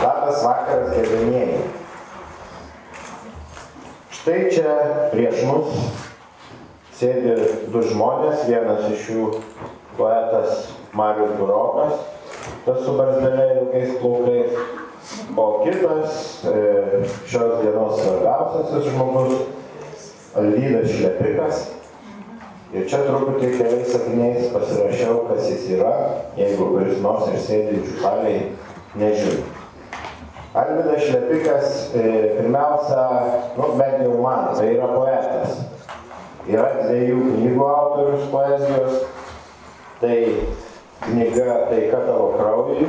Labas vakaras, gerbėmieji. Štai čia prieš mus sėdi du žmonės, vienas iš jų poetas Marius Burokas, tas su barzdelė ilgais plaukais, o kitas e, šios dienos svarbiausiasis žmogus Alvydas Šlepikas. Ir čia truputį keliais sakiniais pasirašiau, kas jis yra, jeigu kuris nors iš sėdinčių salėje nežino. Alvydas Šlepikas e, pirmiausia, nu bent jau man, tai yra poetas. Yra dviejų knygų autorius poezijos. Tai knyga Taika tavo kraujui,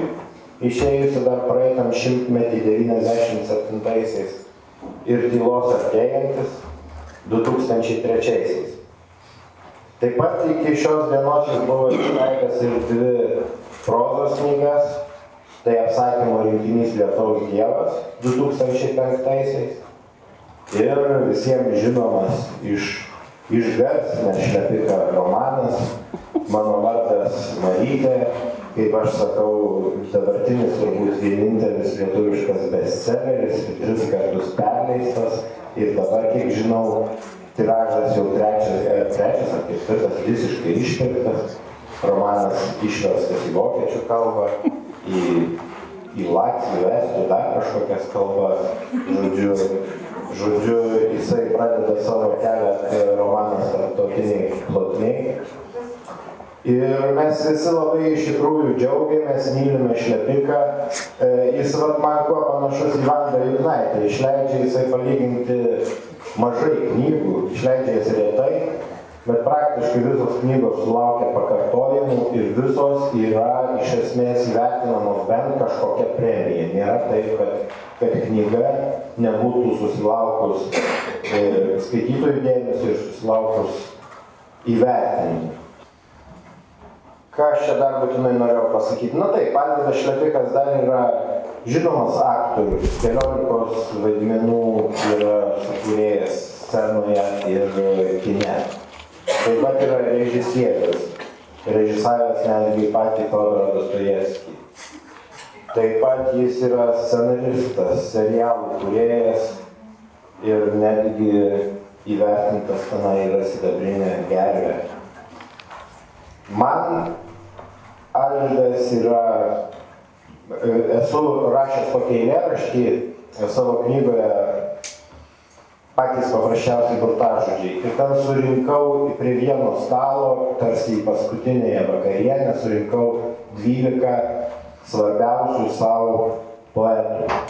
išėjusi dar praeitam šimtmetį 97-aisiais ir tylos artėjantis 2003-aisiais. Taip pat iki šios dienos jis buvo išleidęs ir dvi prozos knygas. Tai apsakymo rinkinys Lietuvos Dievas 2005-aisiais ir visiems žinomas iš išgarsinęs šlepiką romanas, mano vardas Marytė, kaip aš sakau, dabartinis turbūt vienintelis lietuviškas bestselleris, tris kartus perleistas. Ir dabar, kiek žinau, tiražas jau trečias, e, trečias ar ketvirtas visiškai išpirktas, romanas išverstas į vokiečių kalbą, į, į latvių, estų, dar kažkokias kalbas, žodžiu, žodžiu, jisai pradeda savo kelią e, romanas tarptautiniai plotmiai. Ir mes visi labai iš tikrųjų džiaugiamės, mylime šlepiką. E, jis vat, man kuo panašus į Vandą Juknaitę. Išleidžia jisai palyginti mažai knygų, išleidžia jas retai, bet praktiškai visos knygos sulaukia pakartojimų ir visos yra iš esmės įvertinamos bent kažkokia premija. Nėra taip, kad, kad knyga nebūtų susilaukus e, skaitytojų dėmesio ir susilaukus įvertinimų. Ką aš čia dar būtinai norėjau pasakyti? Na taip, Alvydas Šlepikas dar yra žinomas aktorius, keliolikos vaidmenų yra sukūrėjęs scenoje ir kine. Taip pat yra režisierius, režisavęs netgi patį Todorą Dostojevskį. Taip pat jis yra scenaristas, serialų kūrėjas ir netgi įvertintas tenai yra sidabrinė gervė. Man Alvydas yra, esu rašęs tokį eilėraštį savo knygoje patys paprasčiausiai burtažodžiai. Ir ten surinkau prie vieno stalo, tarsi į paskutinėje vakarienę, surinkau 12 svarbiausių savo poetų.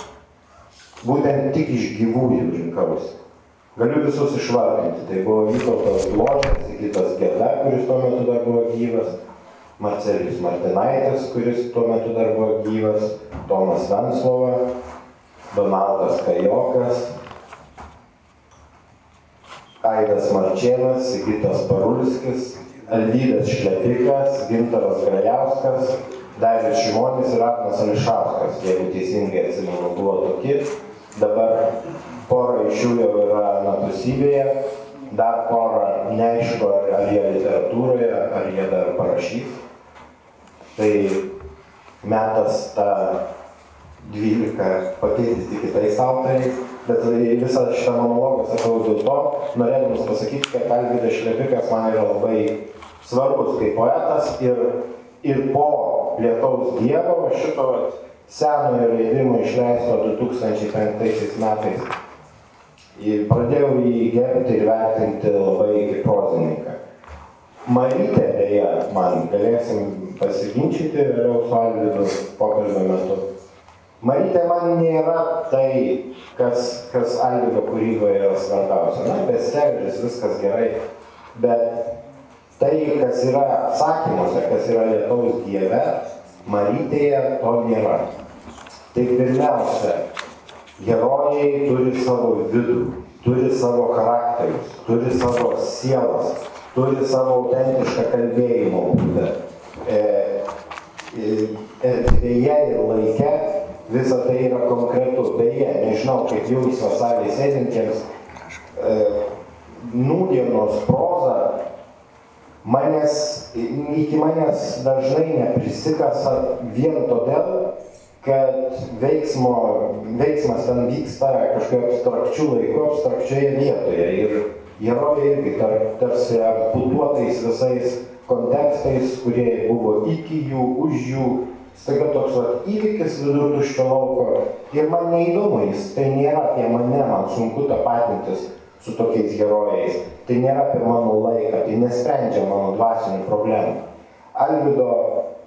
Būtent tik iš gyvųjų rinkausi. Galiu visus išvardinti. Tai buvo Vytautas Bložas, Sigitas Geda, kuris tuo metu dar buvo gyvas, Marcelijus Martinaitis, kuris tuo metu dar buvo gyvas, Tomas Venslova, Donaldas Kajokas, Aidas Marčėnas, Sigitas Parulskis, Alvydas Šlepikas, Gintaras Grajauskas, Daivis Šimonis ir Atmas Ališauskas, jeigu teisingai atsimenu, buvo tokie. Dabar pora iš jų jau yra natusybėje, dar pora neaišku, ar, ar jie literatūroje, ar jie dar parašys. Tai metas tą 12 papildyti kitais autoriais, bet visą šitą monologą sakau dėl to, norėdamas pasakyti, kad Alvydas Šlepikas man yra labai svarbus kaip poetas ir, ir po Lietaus Dievo šito senojo leidimo išleisto 2005 metais Ir pradėjau jį gerbti ir vertinti labai kaip prozininką. Marytė, beje, man galėsim pasiginčyti vėliau su Alvydu pokalbio metu. Marytė man nėra tai, kas, kas Alvydo kūryboje yra svarbiausia. Na, bestselleris, viskas gerai, bet tai, kas yra atsakymuose, kas yra Lietuvos Dieve, Marytėje to nėra. Tai pirmiausia, herojai turi savo vidų, turi savo charakterius, turi savo sielas, turi savo autentišką kalbėjimo būdą. E, e, erdvėje ir laike visa tai yra konkretu. Beje, nežinau, kaip jums vasarį sėdintiems, e, nūdienos proza manęs, iki manęs dažnai neprisikasa vien todėl, kad veiksmo, veiksmas ten vyksta kažkokiu abstrakčiu laiku, abstrakčioje vietoje. Ir herojai irgi tar, tarsi apputuotais visais kontekstais, kurie buvo iki jų, už jų, staiga toks vat, įvykis vidur tuščio lauko. Ir man neįdomu, jis tai nėra apie mane, man sunku tapatintis su tokiais herojais. Tai nėra apie mano laiką, tai nesprendžia mano dvasinių problemų. Alvido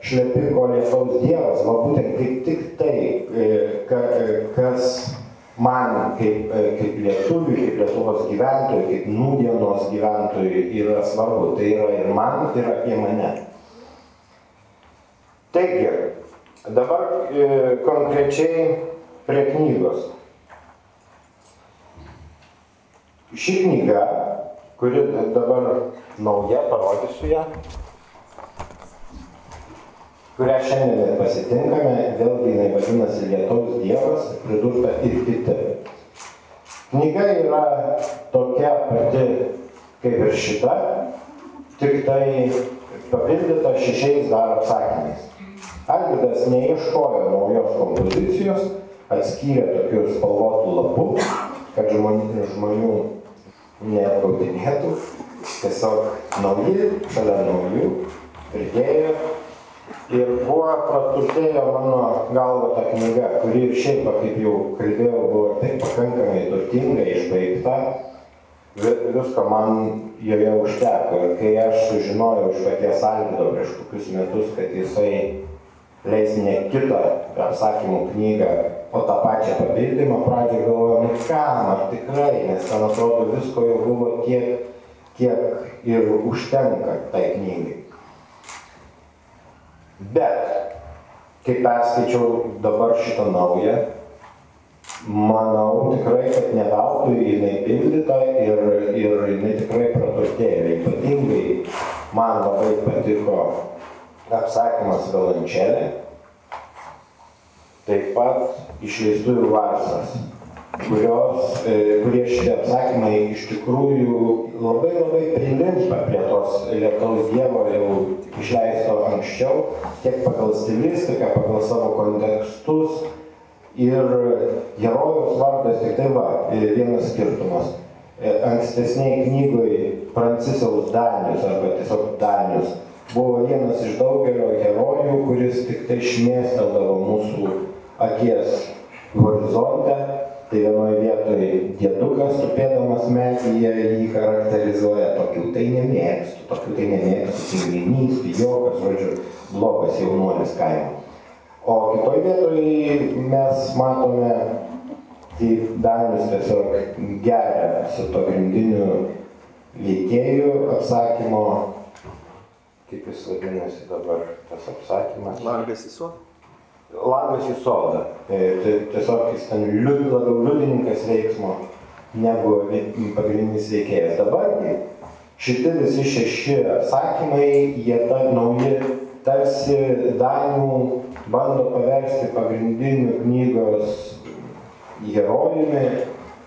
šlepiko lietaus dievas, va būtent kaip tik tai, e, ka, e, kas man kaip, e, kaip lietuviui, kaip Lietuvos gyventojui, kaip nūdienos gyventojui yra svarbu. Tai yra ir man, ir apie mane. Taigi, dabar e, konkrečiai prie knygos. Ši knyga, kuri dabar nauja, parodysiu ją, kurią šiandien pasitinkame, vėlgi jinai vadinasi Lietaus Dievas, pridurta ir kiti. Knyga yra tokia pati kaip ir šita, tik tai papildyta šešiais dar atsakymais. Alvydas neieškojo naujos kompozicijos, atskyrė tokių spalvotų lapų, kad žmonių, žmonių neapgaudinėtų, tiesiog nauji, šalia naujų, pridėjo Ir buvo praturtėjo mano galva ta knyga, kuri ir šiaip, kaip jau kalbėjau, buvo taip pakankamai turtinga, išbaigta. Visko man joje užteko. Ir kai aš sužinojau iš paties Alvido prieš kokius metus, kad jisai leis ne kitą apsakymų knygą, o tą pačią papildymą, pradžioje galvojau, nu kam, ar tikrai, nes ten atrodo visko jau buvo tiek, kiek ir užtenka tai knygai. Bet, kai perskaičiau dabar šitą naują, manau tikrai, kad ne veltui jinai pildyta ir, ir jinai tikrai praturtėjo. Ypatingai man labai patiko apsakymas Valančelė, taip pat išleistųjų varsas kurios, e, kurie šitie apsakymai iš tikrųjų labai labai prilimpa prie tos lietaus dievo jau išleisto anksčiau, tiek pagal stilistiką, pagal savo kontekstus. Ir herojaus vardas tik tai va, e, vienas skirtumas. E, ankstesniai knygoj Prancisaus Danius arba tiesiog Danius buvo vienas iš daugelio herojų, kuris tik tai šmėsteldavo mūsų akies horizonte Tai vienoje vietoje dėdukas tupėdamas medyje jį charakterizuoja, tokių tai nemėgstu, tokių tai nemėgstu, tinginys, pijokas, žodžiu, blogas jaunuolis kaimo. O kitoje vietoje mes matome, kaip Danius tiesiog geria su pagrindiniu veikėjų apsakymo, kaip jis vadinasi dabar tas apsakymas. Langas į suo langas į sodą. Tai, tai tiesiog jis ten liud, labiau liudininkas veiksmo negu pagrindinis veikėjas. Dabargi šitie visi šeši atsakymai, jie ta nauji, tarsi Danių bando paversti pagrindiniu knygos herojumi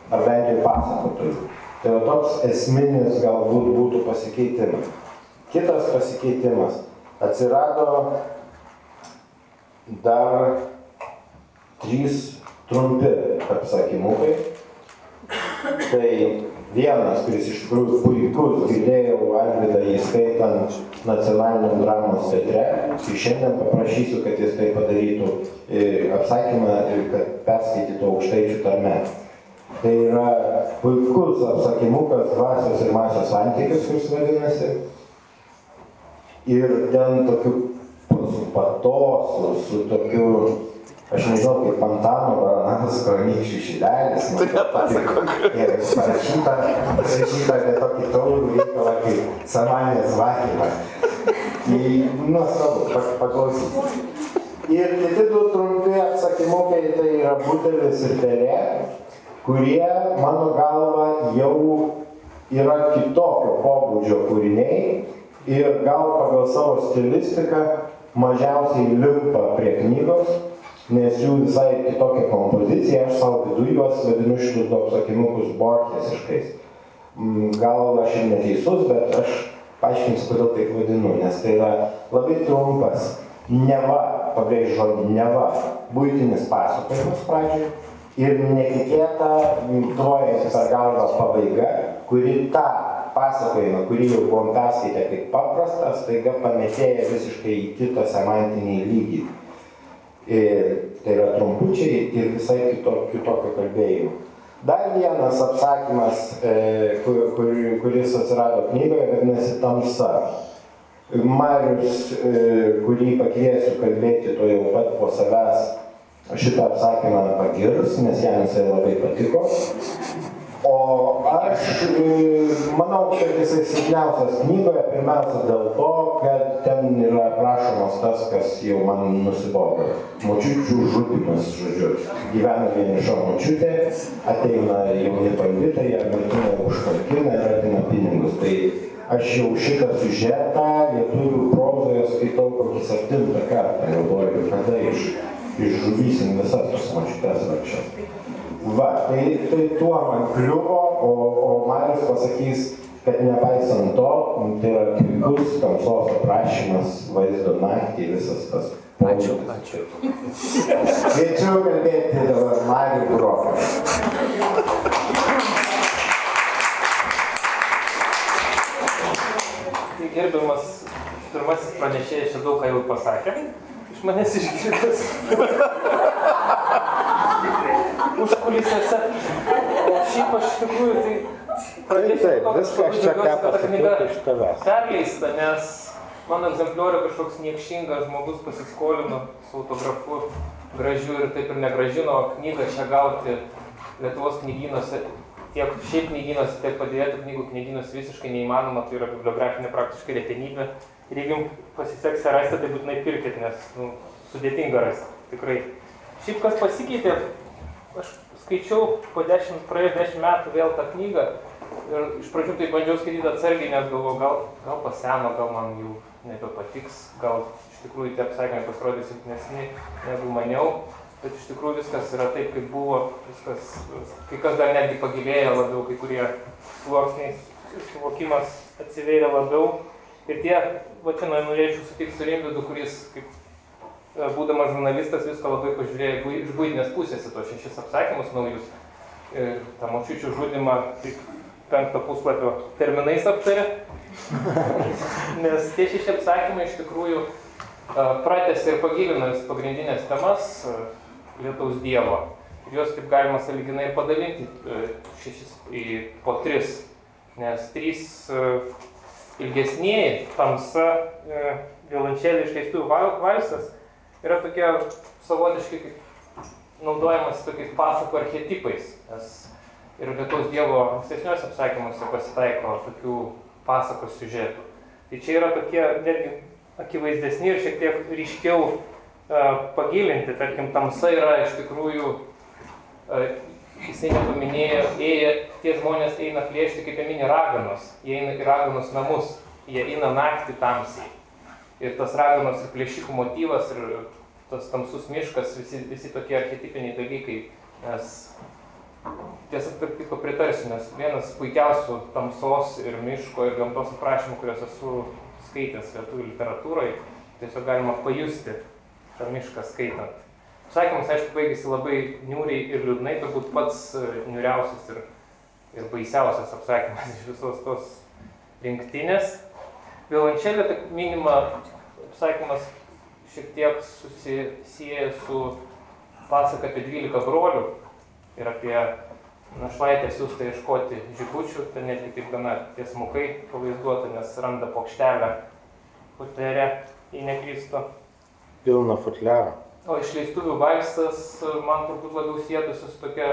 ar bent jau pasakotoju. Tai toks esminis galbūt būtų pasikeitimas. Kitas pasikeitimas atsirado dar trys trumpi apsakymukai. Tai vienas, kuris iš tikrųjų puikus, girdėjau Alvidą įskaitant nacionaliniam dramos teatre. Tai šiandien paprašysiu, kad jis tai padarytų apsakymą ir kad perskaitytų aukštaičių tarme. Tai yra puikus apsakymukas dvasios ir masės santykis, kuris vadinasi. Ir ten tokių su patosu, su tokiu, aš nežinau, kaip Antano Baranausko anykščių šilelis. Tu nepasakok. Ir parašyta, parašyta apie tokį taurų reikalą kaip samanės vakymą. Tai nuostabu, paklausysiu. Ir kiti du trumpi atsakymukai tai yra butelis ir pelė, kurie, mano galva, jau yra kitokio pobūdžio kūriniai ir gal pagal savo stilistiką mažiausiai limpa prie knygos, nes jų visai kitokia kompozicija, aš savo viduje juos vadinu šitus du apsakymukus borchesiškais. Mm, gal aš ir neteisus, bet aš paaiškinsiu, kodėl taip vadinu, nes tai yra labai trumpas, neva, pabrėžiu žodį, neva būtinis pasakojimas pradžioje ir netikėta trojasi per galvą pabaiga, kuri tą pasakojimą, kurį jau buvom perskaitę kaip paprastą, staiga pametėja visiškai į kitą semantinį lygį. Ir tai yra trumpučiai ir visai kito, kitokio kalbėjimo. Dar vienas apsakymas, e, kur, kur, kuris atsirado knygoje, vadinasi Tamsa. Marius, e, kurį pakviesiu kalbėti to jau pat po savęs, šitą apsakymą pagirs, nes jam jisai labai patiko. O aš e, manau, kad jisai silpniausias knygoje, pirmiausia dėl to, kad ten yra aprašomas tas, kas jau man nusibodo. Močiučių žudimas, žodžiu. Gyvena vieniša močiutė, ateina jauni banditai, ją merginą užkalkina ir atima pinigus. Tai aš jau šitą siužetą lietuvių prozoje skaitau kokį septintą kartą, galvoju, kada iš, išžudysim visas tos mačiutės vargšės. Va, tai, tai tuo man kliuvo, o, o Marius pasakys, kad nepaisant to, tai yra puikus tamsos aprašymas vaizdo naktį, visas tas. Ačiū, ačiū. Kviečiu kalbėti dabar Marių Broką. Tai gerbiamas pirmasis pranešėjas čia daug ką jau pasakė. Iš manęs išgirdęs. Užkulisėse. O šiaip aš iš tikrųjų tai... Taip, taip, viską aš čia ką pasakiau iš tavęs. Perleista, nes mano egzempliorių kažkoks niekšingas žmogus pasiskolino su autografu gražiu ir taip ir negražino knygą čia gauti Lietuvos knygynuose tiek šiaip knygynuose, tiek padėtų knygų knygynuose visiškai neįmanoma, tai yra bibliografinė praktiškai retenybė. Ir jeigu jums pasiseks rasti, tai būtinai pirkit, nes nu, sudėtinga rasti, tikrai. Šiaip kas pasikeitė, aš skaičiau po dešimt, praėjus dešimt metų vėl tą knygą ir iš pradžių tai bandžiau skaityti atsargiai, nes galvoju, gal, gal paseno, gal man jau nebepatiks, gal iš tikrųjų tie apsakymai pasirodė silpnesni negu maniau bet iš tikrųjų viskas yra taip, kaip buvo, viskas, kai kas dar netgi pagilėjo labiau, kai kurie sluoksniai suvokimas atsivėrė labiau. Ir tie, va čia norėčiau sutikti su Rimvidu, kuris, kaip būdamas žurnalistas, viską labai pažiūrėjo iš būtinės pusės į tos šešis apsakymus naujus. Ir tą močiučių žudimą tik penktą puslapio terminais aptarė. Nes tie šeši apsakymai iš tikrųjų pratęsė ir pagilino pagrindinės temas, lietaus dievo. Ir juos kaip galima saliginai padalinti šešis, į po tris, nes trys ilgesnieji, tamsa, violončelė išleistuvių valsas, yra tokie savotiškai kaip naudojamas tokiais pasako archetipais. Nes ir lietaus dievo ankstesniuose apsakymuose pasitaiko tokių pasakos siužetų. Tai čia yra tokie netgi akivaizdesni ir šiek tiek ryškiau pagilinti, tarkim, tamsa yra iš tikrųjų, jisai nepaminėjo, ėję, tie žmonės eina plėšti kaip mini raganos, jie eina į raganos namus, jie eina naktį tamsiai. Ir tas raganos ir plėšikų motyvas ir tas tamsus miškas, visi, visi tokie archetipiniai dalykai, nes tiesą tarp kitko pritarsiu, nes vienas puikiausių tamsos ir miško ir gamtos aprašymų, kuriuos esu skaitęs lietuvių literatūroje, tiesiog galima pajusti tą mišką skaitant. Sakymas, aišku, baigėsi labai niūriai ir liūdnai, turbūt pats niūriausias ir, ir baisiausias apsakymas iš visos tos rinktinės. Violončelė, tai minima apsakymas šiek tiek susisieja su pasaka apie 12 brolių ir apie našlaitę siūstą ieškoti žigučių, ten netgi taip gana tiesmukai pavaizduota, nes randa pokštelę futlere, jei neklystu. Pilna futlero. O išleistuvių valsas man turbūt labiau sėdusi su tokia,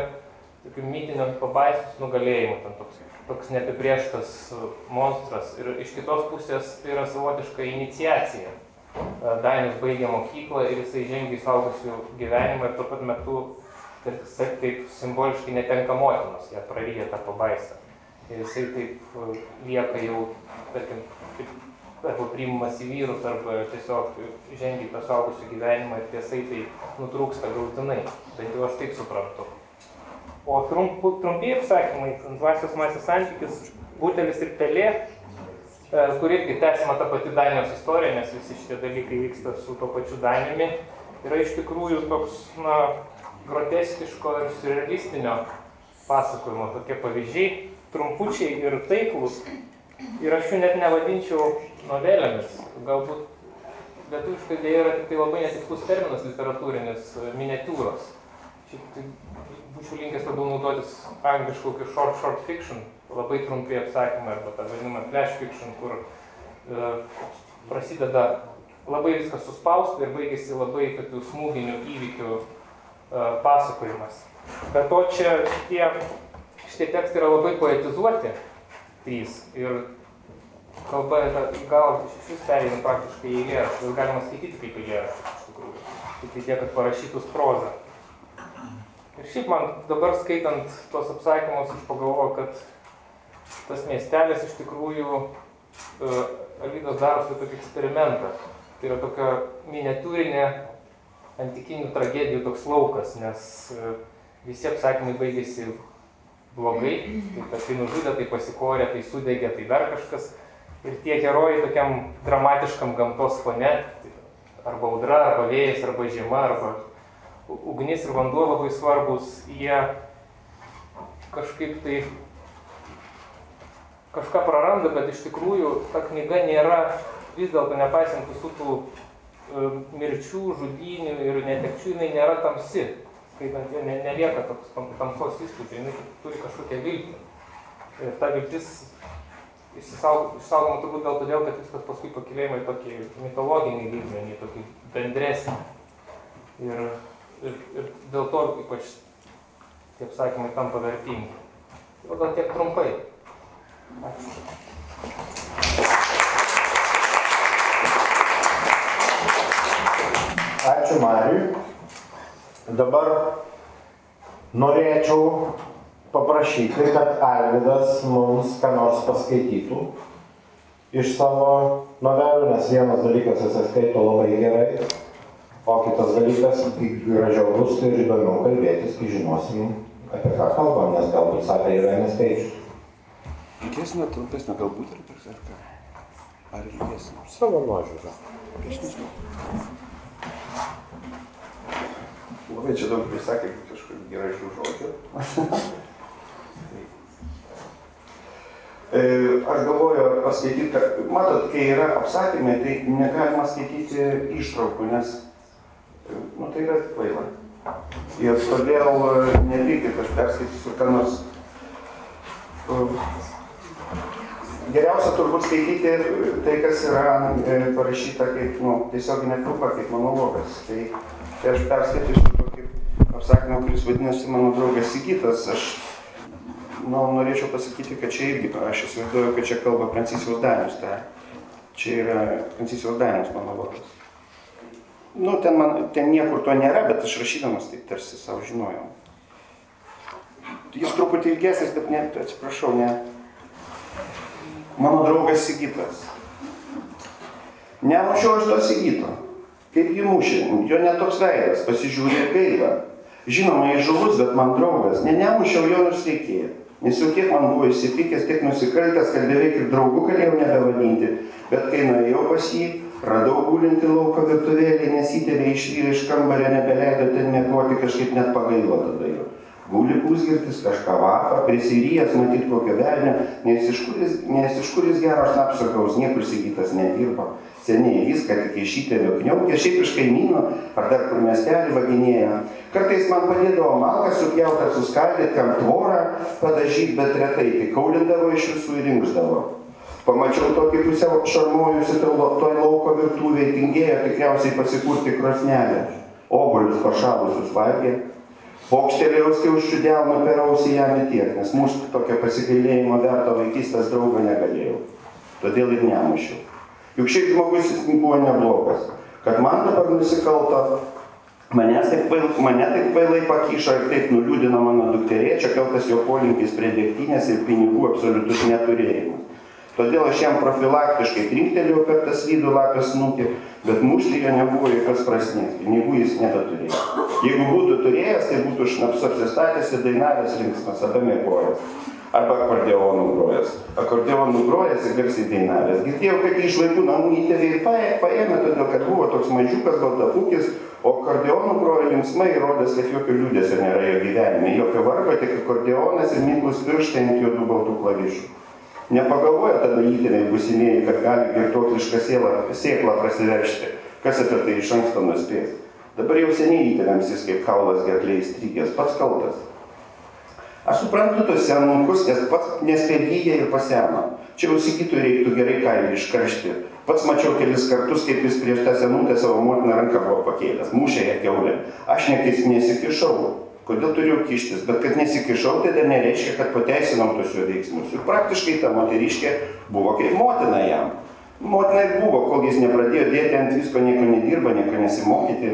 tokiu mytiniu pabaisus nugalėjimu, ten toks, toks neapibrieštas monstras. Ir iš kitos pusės tai yra savotiška iniciacija. Dainis baigė mokyklą ir jisai žengia į saugusių gyvenimą ir tuo pat metu taip, taip simboliškai netenka motinos, ją praryja tą pabaisą. Ir jisai taip lieka jau, tarkim, taip, arba priimamas į vyrus, arba tiesiog žengia į tą saugusių gyvenimą ir tiesai tai nutrūksta galutinai. Bent jau aš taip suprantu. O trump, trumpiai apsakymai, dvasios masės santykis, butelis ir pelė, kur irgi tęsima ta pati Danijos istorija, nes visi šitie dalykai vyksta su to pačiu Danijumi. yra iš tikrųjų toks, na, groteskiško ir surrealistinio pasakojimo tokie pavyzdžiai, trumpučiai ir taiklus. Ir aš jų net nevadinčiau novelėmis. Galbūt lietuviškai dėja yra tik tai labai netikslus terminas literatūrinis miniatūros. Šiaip tai būčiau linkęs labiau naudotis angliškų kaip short short fiction, labai trumpi apsakymai arba tą vadinamą flash fiction, kur e, prasideda labai viskas suspausta ir baigėsi labai tokių smūginių įvykių e, pasakojimas. Bet to čia šitie, šitie tekstai yra labai poetizuoti, trys. Ir kalba yra gal iš vis perėjom praktiškai į eilėraštį, galima skaityti kaip eilėraštį iš tikrųjų. Tik tai tiek, kad parašytus prozą. Ir šiaip man dabar skaitant tuos apsakymus, aš pagalvoju, kad tas miestelis iš tikrųjų uh, Alvydas daro su tokį eksperimentą. Tai yra tokia miniatūrinė antikinių tragedijų toks laukas, nes uh, visi apsakymai baigėsi blogai, tai tas tai nužudė, tai pasikorė, tai sudegė, tai dar kažkas. Ir tie herojai tokiam dramatiškam gamtos fone, arba audra, arba vėjas, arba žiema, arba ugnis ir vanduo labai svarbus, jie kažkaip tai kažką praranda, bet iš tikrųjų ta knyga nėra, vis dėlto nepaisant visų tų e, mirčių, žudinių ir netekčių, jinai nėra tamsi. Skaitant, ne, nelieka toks tam, tamsos įspūdžio, jinai turi kažkokią viltį. Ir ta viltis išsaugoma turbūt gal todėl, kad viskas paskui pakilėjimai tokį mitologinį lygmenį, tokį bendresnį. Ir, ir, ir dėl to ypač tie apsakymai tampa vertingi. O gal tiek trumpai. Ačiū. Ačiū Mariui. Dabar norėčiau paprašyti, kad Alvidas mums ką nors paskaitytų iš savo novelių, nes vienas dalykas jis skaito labai gerai, o kitas dalykas, kai gražiau bus ir įdomiau kalbėtis, kai žinosim, apie ką kalbam, nes galbūt sakė yra neskaičius. Ilgesnė, trumpesnė galbūt ir per ką? Ar ilgesnė? Savo nuožiūrą. Aš nežinau. Labai čia daug prisakė kažkokių gerai šių žodžių. E, aš galvoju, ar paskaityti, kad, matot, kai yra apsakymai, tai negalima skaityti ištraukų, nes, nu, tai yra kvaila. Ir todėl e, nepykit, aš perskaitysiu ką nors Geriausia turbūt skaityti tai, kas yra e, parašyta kaip nu, tiesioginė kalba, kaip monologas. Tai, tai aš perskaitysiu tokį apsakymą, kuris vadinasi mano draugas Sigitas. Aš nu, norėčiau pasakyti, kad čia irgi, aš įsivaizduoju, kad čia kalba Prancicijos Danius. Tai čia yra Prancicijos Danius monologas. Nu, ten, man, ten niekur to nėra, bet aš rašydamas taip tarsi savo žinojau. Jis truputį ilgesnis, bet ne, atsiprašau, ne, mano draugas Sigitas. Nemušiau aš to Sigito. Kaip jį mušė, jo netoks veidas, pasižiūrė gaila. Žinoma, jis žuvus, bet man draugas. Ne, nemušiau jo nors reikėjo. Nes jau kiek man buvo įsipykęs, tiek nusikaltęs, kad beveik ir draugų galėjau nebevadinti. Bet kai nuėjau pas jį, radau gulinti lauko virtuvėlį, nes įtėvė išvyrė iš kambario, nebeleido ten mėgoti, kažkaip net pagailo tada jau guli pusgirtis, kažką vapa, prisirijęs, matyt kokio velnio, nes iš kur jis, nes iš kur jis geras šnapso gaus, niekur sigitas nedirba. Seniai viską tik iš įtėvio kniaukė, šiaip iš kaimyno, ar dar kur miestelį vaginėja. Kartais man padėdavo malką supjautą, suskaldyti, kam tvorą padažyti, bet retai tik kaulindavo iš visų ir rinkždavo. Pamačiau tokį pusiau šarmuojusi toj lauko virtuvėje, tingėjo tikriausiai pasikurti krosnelę. Obolius pašalusius valgė, Pokštelėjau skiauščių delną per ausį jam tiek, nes mūsų tokio pasigailėjimo verto vaikystės draugo negalėjau. Todėl ir nemušiau. Juk šiaip žmogus jis buvo neblogas. Kad man dabar nusikalto, taip, mane taip vailai pakyšo ir taip nuliūdino mano dukterėčia, kaltas jo polinkis prie dėktynės ir pinigų absoliutus neturėjimas. Todėl aš jam profilaktiškai trinktelėjau per tą slidų lapės snukį, bet mušti jo nebuvo jokios prasmės, pinigų jis nebeturėjo. Jeigu būtų turėjęs, tai būtų šnapsu apsistatęs ir dainavęs linksmas, apie mėgojęs. arba akordeonų grojas. Akordeonų grojas ir garsiai dainavęs. Girdėjau, kad iš vaikų namų įtėviai paėmė, todėl kad buvo toks mažiukas baltapūkis, o akordeonų grojo linksmai įrodęs, kad jokio liūdėsio nėra jo gyvenime, jokio vargo, tik akordeonas ir minklus pirštai ant juodų baltų klavišų. Nepagalvoja tada įtėviai busimieji, kad gali girtuoklišką sėklą prasiveršti, kas apie tai iš anksto nuspės. Dabar jau seniai įtėviams jis kaip kaulas gerkliai įstrigęs, pats kaltas. Aš suprantu tos senukus, nes pats nespėlyja ir paseno. Čia jau sikitų reiktų gerai kailį iškaršti. Pats mačiau kelis kartus, kaip jis prieš tą senutę savo motiną ranką buvo pakėlęs, mušė ją keulę. Aš nekis nesikišau. Kodėl turėjau kištis? Bet kad nesikišau, tai dar nereiškia, kad pateisinau tos jo veiksmus. Juk praktiškai ta moteriškė buvo kaip motina jam. Motina ir buvo, kol jis nepradėjo dėti ant visko, nieko nedirba, nieko nesimokyti.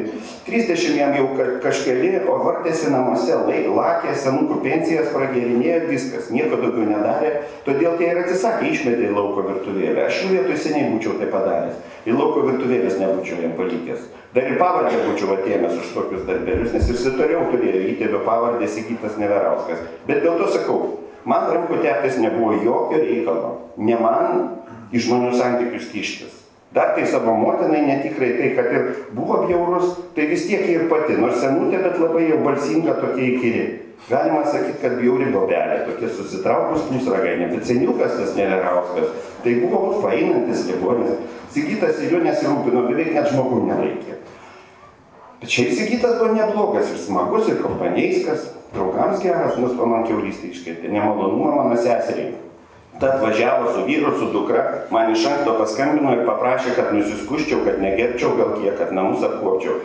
30 jam jau kažkeli, o vartėsi namuose, lakė, senukų pensijas pragėrinėjo viskas, nieko daugiau nedarė, todėl tai ir atsisakė, išmetė į lauko virtuvėlę. Aš vietoj seniai būčiau tai padaręs. Į lauko virtuvėlės nebūčiau jam palikęs. Dar ir pavardę būčiau atėmęs už tokius darbelius, nes ir sitoriau turėjo įtėvio pavardę Sigitas Neverauskas. Bet dėl to sakau, man rankų teptis nebuvo jokio reikalo. Ne man, į žmonių santykius kištis. Dar tai savo motinai netikrai tai, kad ir buvo bjaurus, tai vis tiek ir pati, nors senutė, bet labai jau balsinga tokia įkyri. Galima sakyti, kad bjauri bobelė, tokie susitraukus pusragai, ne bet seniukas tas neverauskas. Tai buvo mūsų paeinantis ligonis. Sigitas ir jo nesirūpino, beveik net žmogų nelaikė. Bet šiaip Sigitas buvo neblogas ir smagus, ir kompanijskas, draugams geras, nors man kiaulystė iškėtė, nemalonumą mano seseriai. Tad važiavo su vyru, su dukra, man iš anksto paskambino ir paprašė, kad nusiskuščiau, kad negerčiau gal kiek, kad namus apkuopčiau.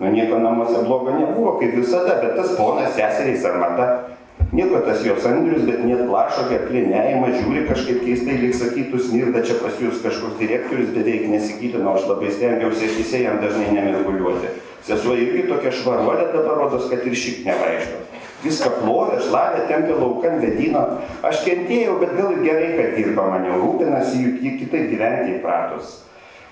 Nu nieko namuose blogo nebuvo, kaip visada, bet tas ponas, seseriai sarmata, nieko tas jos Andrius, bet net plašo gerklį neima, žiūri kažkaip keistai, lyg sakytų, smirda čia pas jūs kažkoks direktorius, beveik nesikylino, aš labai stengiausi akise jam dažnai nemirguliuoti. Sesuo irgi tokia švaruolė dabar rodos, kad ir šik nevaišto viską plovė, šlavė, tempė laukan, vedino. Aš kentėjau, bet gal ir gerai, kad dirba mane, rūpinasi, juk jie kitaip gyventi įpratus.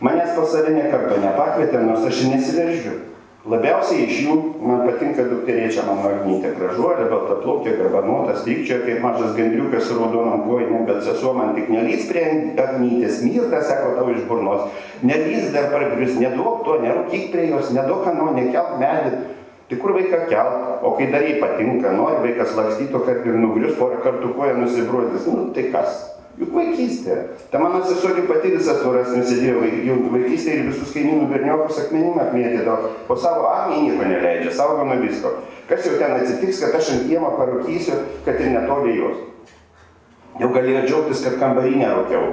Manęs pas save nekarto nepakvietė, nors aš nesiveržiu. Labiausiai iš jų man patinka dukterėčia mano Agnytė, gražuolė, balta plaukė, garbanuotas, lygčio kaip mažas gandriukas su raudonom kojinėm, bet sesuo man tik nelys prie Agnytės, mirta, sako tau iš burnos, nelys dar pargrius, neduok to, nerūkyk prie jos, neduok ano, nekelk medį, Tai kur vaiką kelt, o kai dar jai patinka, nori vaikas lakstyto, kad ir nugrius porą kartų koją nusibrodys, nu tai kas? Juk vaikystė. Ta mano sesuo pati visas turas nusidėjo jau vaikystė ir visus kaimynų berniokus akmenim apmėtydavo, o savo akmenį nieko neleidžia, saugo nuo visko. Kas jau ten atsitiks, kad aš ant kiemo parūkysiu, kad ir netoli jos. Jau galėjo džiaugtis, kad kambarinę rūkiau.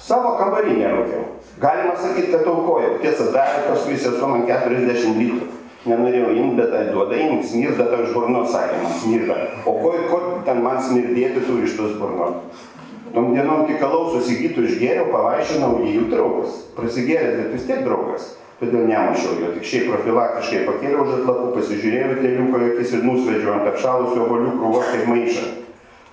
Savo kambarinę rūkiau. Galima sakyti, kad aukojau. Tiesa, dar paskui sesuo man 40 litrų nenorėjau imt, bet tai duoda imk, smirda iš burnos, sakė man, smirda. O ko, ko ten man smirdėti tu iš tos burnos? Tom dienom tik alaus susigytų išgėriau, pavaišinau, jį jų draugas. Prasigėręs, bet vis tiek draugas. Todėl nemušiau jo, tik šiaip profilaktiškai pakėliau už atlapų, pasižiūrėjau tėliuko akis ir nusvedžiau ant apšalusio obolių krūvos kaip maišą.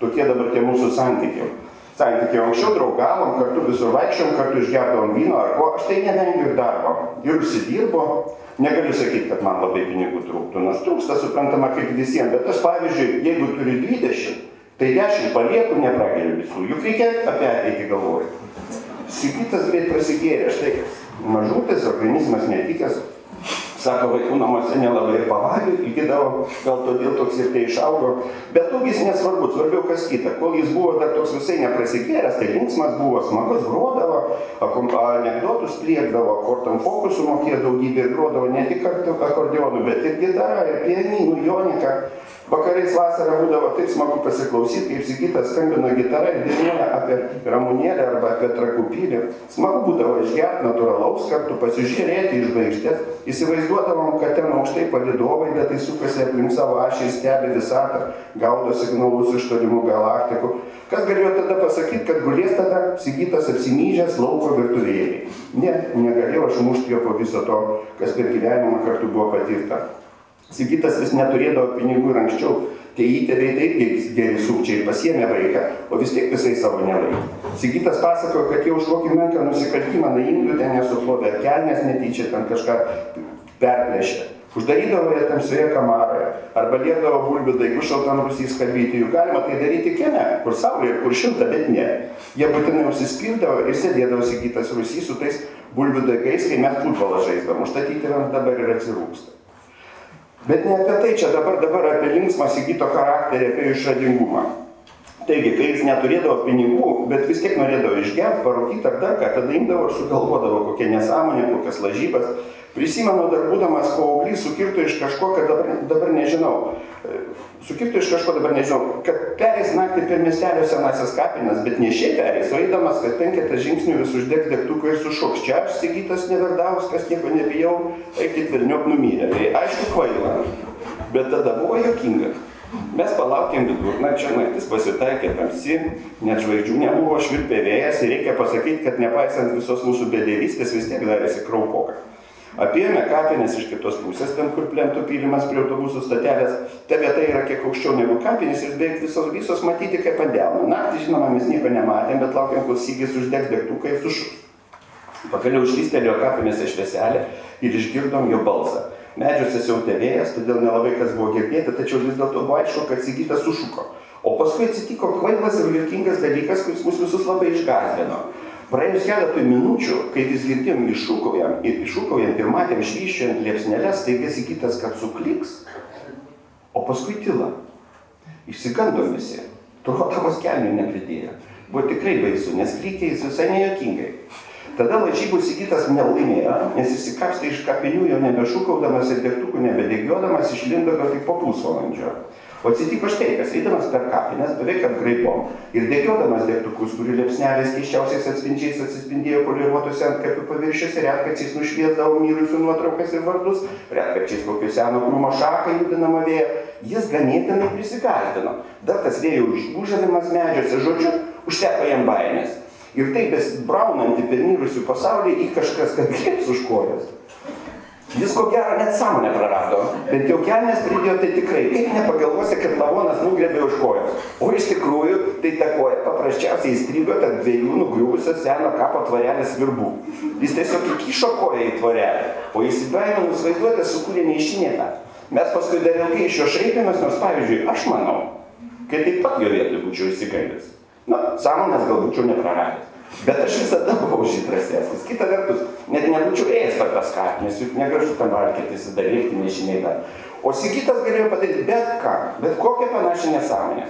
Tokie dabar tie mūsų santykiai. Santykiai anksčiau draugavom, kartu visur vaikščiom, kartu išgerdavom vyno ar ko, aš tai nevengiu darbo. Ir užsidirbo, negaliu sakyti, kad man labai pinigų trūktų, nors trūksta suprantama kaip visiems, bet aš pavyzdžiui, jeigu turiu 20, tai 10 palieku, neprageriu visų, juk reikia apie ateitį galvoti. Sigitas greit prasigėrė, štai mažutis, organizmas netikęs, Sako, vaikų namuose nelabai ir pavalgė, įgydavo, gal todėl toks ir tai išaugo. Bet ūgis nesvarbu, svarbiau kas kita. Kol jis buvo dar toks visai neprasikėręs, tai linksmas buvo, smagus, grodavo, anegdotus pliekdavo, kortam fokusų mokėjo daugybę ir grodavo ne tik akordeonų, bet ir gitarą, ir pianinų, joniką. Vakarais vasarą būdavo taip smagu pasiklausyti, kaip Sigitas skambina gitarą ir dainuoja apie Ramunėlę arba apie Trakupylį. Smagu būdavo išgerti natūralaus kartu, pasižiūrėti iš žvaigždės. Įsivaizduodavom, kad ten aukštai palidovai, bet tai sukasi aplink savo ašį ir stebi visatą, gaudo signalus iš tolimų galaktikų. Kas galėjo tada pasakyti, kad gulės tada Sigitas apsimyžęs lauko virtuvėlį? Ne, negalėjau aš mušti jo po viso to, kas per gyvenimą kartu buvo patirta. Sigitas vis neturėdavo pinigų ir anksčiau, tie įtėviai taip geri sukčiai pasiemė vaiką, o vis tiek visai savo nelaikė. Sigitas pasakojo, kad jau už kokį menką nusikaltimą na indų ten nesuplovė, kelnes netyčia ten kažką perplėšė. Uždarydavo ją tamsioje kamaroje, arba liekdavo bulbių daigų šaltam rusys kabyti, juk galima tai daryti kieme, kur saulė kur šilta, bet ne. Jie būtinai užsispirdavo ir sėdėdavo sigytas rusys su tais bulbių daigais, kai mes futbolą žaisdavom, užstatyti ant dabar ir atsirūksta. Bet ne apie tai čia dabar, dabar apie linksmą sigyto charakterį, apie išradingumą. Taigi, kai jis neturėdavo pinigų, bet vis tiek norėdavo išgerti, parūkyti ar dar ką, tada imdavo ir sugalvodavo kokią nesąmonę, kokias lažybas. Prisimenu, dar būdamas paauglys, sukirto iš kažko, kad dabar, dabar nežinau, sukirto iš kažko dabar nežinau, kad perės naktį per miestelio senasis kapinas, bet ne šiaip perės, o eidamas, kad penketą žingsnių vis uždeg degtuką ir sušoks. Čia aš Sigitas Neverdauskas, nieko nebijau, eikit vilniop numyrė. Tai aišku, kvaila, bet tada buvo jokinga. Mes palaukėm vidurnakčio, naktis pasitaikė tamsi, net žvaigždžių nebuvo, švilpė vėjas ir reikia pasakyti, kad nepaisant visos mūsų bedėvystės vis tiek darėsi kraupoka. Apėjome kapinės iš kitos pusės, ten kur plentų pylimas prie autobusų statelės, ta vieta yra kiek aukščiau negu kapinės ir beveik visos, visos matyti kaip ant delno. Naktį, žinoma, mes nieko nematėm, bet laukiam, kol sygis uždegs degtuką ir sušus. Pagaliau išlystelėjo kapinėse švieselė ir išgirdom jo balsą. Medžiuose siautė vėjas, todėl nelabai kas buvo girdėti, tačiau vis dėlto buvo aišku, kad Sigitas sušuko. O paskui atsitiko kvailas ir juokingas dalykas, kuris mus visus labai išgazdino. Praėjus keletui minučių, kai vis girdėjom iššūkaujant ir iššūkaujant ir matėm švyščiant liepsnelės, taigi Sigitas, kad sukliks, o paskui tyla. Išsigandom visi. Turotavos kelnių nepridėjo. Buvo tikrai baisu, nes klykė jis visai nejokingai. Tada lažybų Sigitas nelaimėjo, nes išsikapstė iš kapinių jau nebešūkaudamas ir degtukų nebedegiodamas išlindo gal tik po pusvalandžio. O atsitiko štai kas, eidamas per kapines, beveik apgraipom ir degiodamas degtukus, kurių liepsnelės keiščiausiais atspindžiais atsispindėjo poliruotose ant kapių paviršiuose, retkarčiais nušviesdavo mirusių nuotraukas ir vardus, retkarčiais kokio seno krūmo šaką judinamą vėją, jis ganėtinai prisigąsdino. Dar tas vėjo užžalimas medžiuose, žodžiu, užteko jam baimės ir taip besibraunanti per mirusių pasaulį į kažkas, kad griebs už kojos. Jis ko gero net sąmonę prarado, bet jau kelnes pridėjo tai tikrai, kaip nepagalvosi, kad lavonas nugrebė už kojos. O iš tikrųjų, tai ta koja paprasčiausiai įstrigo tarp dviejų nugriuvusio seno kapo tvarelės virbų. Jis tiesiog įkišo koją į tvarelę, o įsibaiminus vaizduotę sukūrė neišinėtą. Mes paskui dar ilgai iš jo šaipėmės, nors pavyzdžiui, aš manau, kad taip pat jo vietoj būčiau įsigailęs. Na, sąmonės gal būčiau nepraradęs. Bet aš visada buvau šitrasesnis. Kita vertus, net nebūčiau ėjęs per tas kapines, juk negražu ten valgyti, įsidaryti, nežiniai dar. O Sigitas galėjo padaryti bet ką, bet kokią panašią nesąmonę.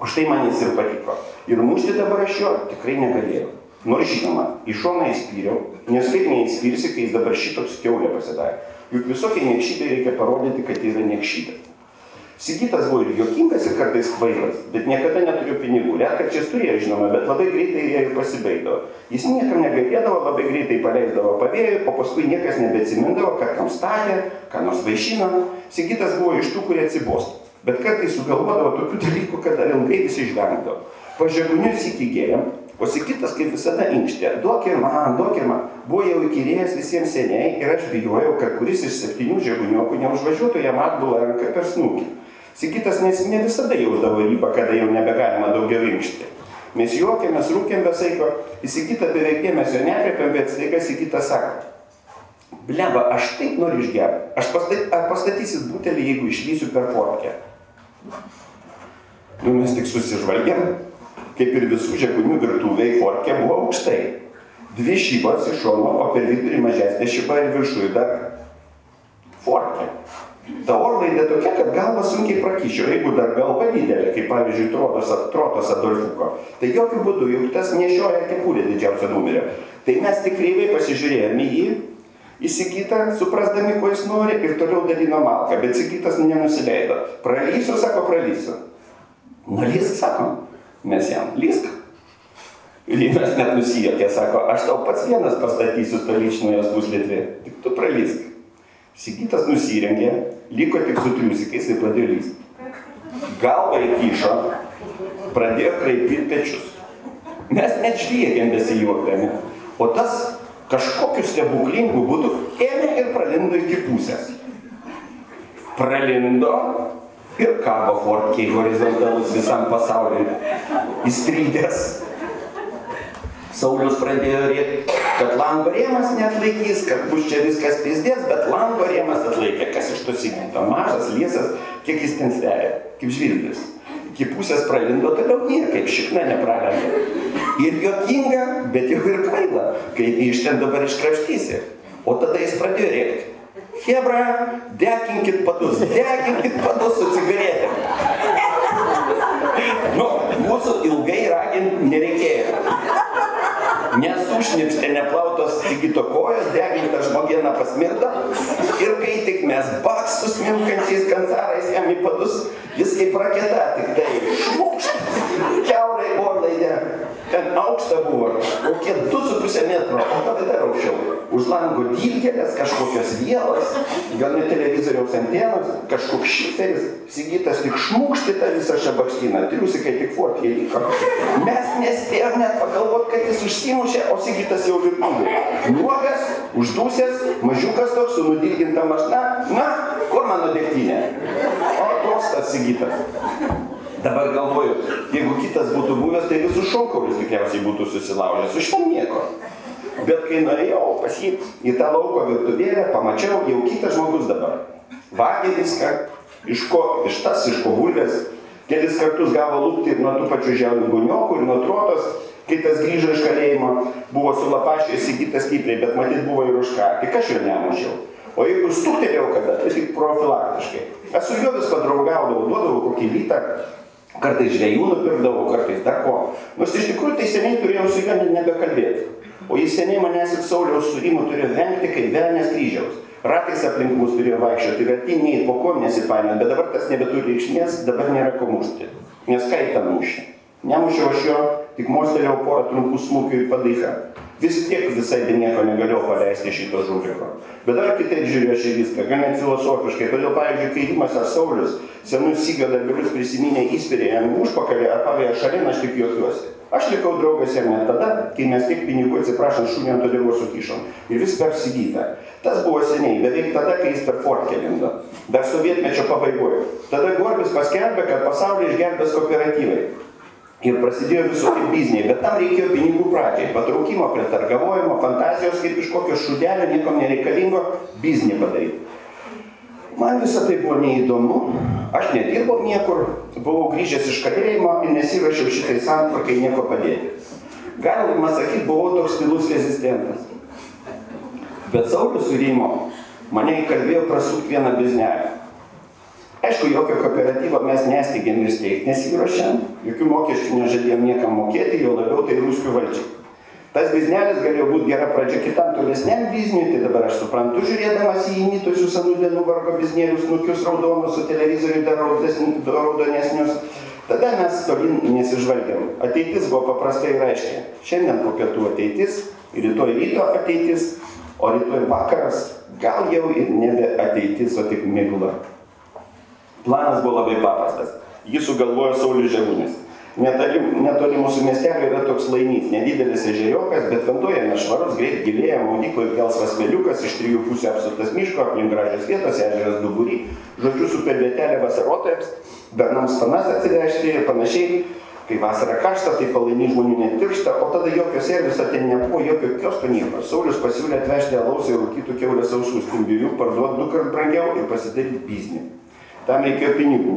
Už tai man jis ir patiko. Ir mušti dabar aš jo tikrai negalėjau. Nors žinoma, iš šoną įspyriau, nes kaip neįspyrsi, kai jis dabar šitoks keulė pasidarė. Juk visokie niekšytai reikia parodyti, kad tai yra niekšytas. Sigitas buvo ir juokingas, ir kartais kvailas, bet niekada neturėjo pinigų. Retkarčiais turėjo, žinoma, bet labai greitai jie ir pasibaigdavo. Jis niekam negailėdavo, labai greitai paleisdavo pavėjų, o paskui niekas nebeatsimindavo, kad kam statė, ką nors vaišino. Sigitas buvo iš tų, kurie atsibostų. Bet kartais sugalvodavo tokių dalykų, kad dar ilgai visi išvengdavo. Pažegunius įkigėjom, o Sigitas kaip visada inkštė. Duok ir man, duok ir man. Buvo jau įkyrėjęs visiems seniai ir aš bijojau, kad kuris iš septynių žeguniokų neužvažiuotų jam atbulą ranką per snukį. Sigitas nes ne visada jausdavo ribą, kada jau nebegalima daugiau inkšti. Mes juokėmės, rūkėm be saiko, į Sigitą beveik dėmesio nekreipiam, bet staiga Sigitas sako, bleba, aš taip noriu išgerti, aš pastat, ar pastatysit butelį, jeigu išlysiu per forkę. Nu, mes tik susižvalgėm, kaip ir visų žekunių virtuviai forkė buvo aukštai. Dvi šybos iš šono, o per vidurį mažesnė šyba ir viršuje dar. Ta orlaidė tokia, kad galva sunkiai prakyšio, jeigu dar galva didelė, kaip pavyzdžiui Trotos, trotos Adolfuko, tai jokių būdų, juk tas nešioja kepurė didžiausio numerio. Tai mes tik kreivai pasižiūrėjome į jį, įsigytą, suprasdami, ko jis nori ir toliau dalino malką, bet įsigytas nenusileido. Pralysiu, sako, pralysiu. Nulysk, sako, mes jam, lysk. Linas net nusijokė, sako, aš tau pats vienas pastatysiu stoličnojos puslitrį, tik tu pralysk. Sigitas nusirengė, liko tik su triusikais ir pradėjo lysti. Galva įkyšo, pradėjo kraipyti pečius. Mes net žviegėm besijuokdami. O tas kažkokiu stebuklingu būdu ėmė ir pralindo iki pusės. Pralindo ir kabo forkiai horizontalus visam pasauliui. Įstrydęs Saulius pradėjo rėkti, kad lango rėmas netlaikys, kad bus čia viskas pizdės, bet lango rėmas atlaikė, kas iš to įgyto. Mažas, liesas, kiek jis ten sveria, kaip žvirblis. Iki pusės pralindo, toliau niekaip, šikna nepralenda. Ir juokinga, bet jau ir kvaila, kaip jį iš ten dabar iškrapštysi. O tada jis pradėjo rėkti. Hebra, deginkit padus, deginkit padus su cigaretėm. Nu, mūsų ilgai raginti nereikėjo. Nesušnipštė neplautos sigito kojos, deginta žmogiena pasmirdo. Ir kai tik mes baks su smilkančiais kancarais jam į padus, jis kaip raketa tik tai šmukšt, keurai orlaidė ten aukšta buvo, kokie 2,5 metro, o tada dar aukščiau. Už lango dilgelės, kažkokios vielos, gal net televizoriaus antenos, kažkoks šiferis, sigitas tik šmūkšti tą visą šabakštyną, triusikai tik fortė liko. Mes nespėjom net pagalvoti, kad jis užsimušė, o sigitas jau virtuvė. Nuogas, uždūsęs, mažiukas toks su nudilginta mašna, na, kur mano dėktinė? O toks tas sigitas. Dabar galvoju, jeigu kitas būtų buvęs, tai visus šonkaulius tikriausiai būtų susilaužęs, už ten nieko. Bet kai norėjau pas jį į tą lauko virtuvėlę, pamačiau jau kitas žmogus dabar. Vagė viską, iš ko, iš tas, iš ko bulvės, kelis kartus gavo lūpti ir nuo tų pačių žemų guniokų ir nuo trotos, kai tas grįžo iš kalėjimo, buvo su lapašė įsigytas stipriai, bet matyt buvo ir už ką, tik aš jo nemušiau. O jeigu stuktelėjau kada, tai tik profilaktiškai. Aš su juo vis padraugaudavau, duodavau kokį lytą, Kartais žvėjų nupirkdavo, kartais dar ko. Nors iš tikrųjų tai seniai turėjau su juo nebekalbėti. O jis seniai manęs ir Sauliaus sudimų turėjo vengti kaip velnės kryžiaus. Ratais aplink mus turėjo vaikščioti, vertiniai po kom nesipainio, bet dabar tas nebeturi reikšmės, dabar nėra ko mušti. Nes ką į tą mušį? Nemušiau aš jo, tik mostelėjau porą trumpų smūgių į padaiką. Vis tiek visai be nieko negalėjau paleisti šito žudiko. Bet dar kitaip žiūriu aš į viską, gan net filosofiškai. Todėl, pavyzdžiui, kai Rimas ar Saulis senus sygio darbelius prisiminė įspyrė jam užpakalį ar pavėja šalin, aš tik juokiuosi. Aš likau draugas jam net tada, kai mes tiek pinigų atsiprašant šunį ant todėl sukišom. Ir vis per sigytą. Tas buvo seniai, beveik tada, kai jis per fortkę lindo. Dar sovietmečio pabaigoje. Tada Gorbis paskelbė, kad pasaulį išgelbės kooperatyvai. Ir prasidėjo visokie bizniai, bet tam reikėjo pinigų pradžiai. Patraukimo, pretargavojimo, fantazijos, kaip iš kokio šudelio, niekam nereikalingo, biznį padaryti. Man visą tai buvo neįdomu, aš nedirbau niekur, buvau grįžęs iš kalėjimo ir nesirašiau šitai santvarkai nieko padėti. Galima sakyti, buvau toks tylus rezistentas. Bet Saulis su Rimo mane įkalbėjo prasukti vieną biznelį. Aišku, jokio kooperatyvo mes nesteigėm ir steigti nesiruošėm, jokių mokesčių nežadėjom niekam mokėti, jau labiau tai ruskių valdžiai. Tas biznelis galėjo būti gera pradžia kitam tolesniam bizniui, tai dabar aš suprantu, žiūrėdamas į įnytusius senų dienų vargo biznėlius, nukius raudonus su televizoriui dar raudonesnius. Tada mes tolin nesižvalgiam. Ateitis buvo paprastai ir aiškiai. Šiandien po pietų ateitis, rytoj ryto ateitis, o rytoj vakaras gal jau ir nebe ateitis, o tik migla. Planas buvo labai paprastas. Jį sugalvojo Saulis Žegunis. Netoli, netoli mūsų miestelio yra toks lainys, nedidelis ežeriokas, bet vanduo jame švarus, greit gilėja, maudykloje gelsvas meliukas, iš trijų pusių apsuptas miško, aplink gražios vietos, ežeras duburį, žodžiu, super vietelė vasarotojams, bernams panas atsivežti ir panašiai. Kai vasara karšta, tai palaini žmonių netiršta, o tada jokio serviso ten nebuvo, jokio kiosko nieko. Saulis pasiūlė atvežti alaus ir rūkytų keulės ausų stimbirių, parduoti du kart brangiau ir pasidaryti biznį. Tam reikėjo pinigų,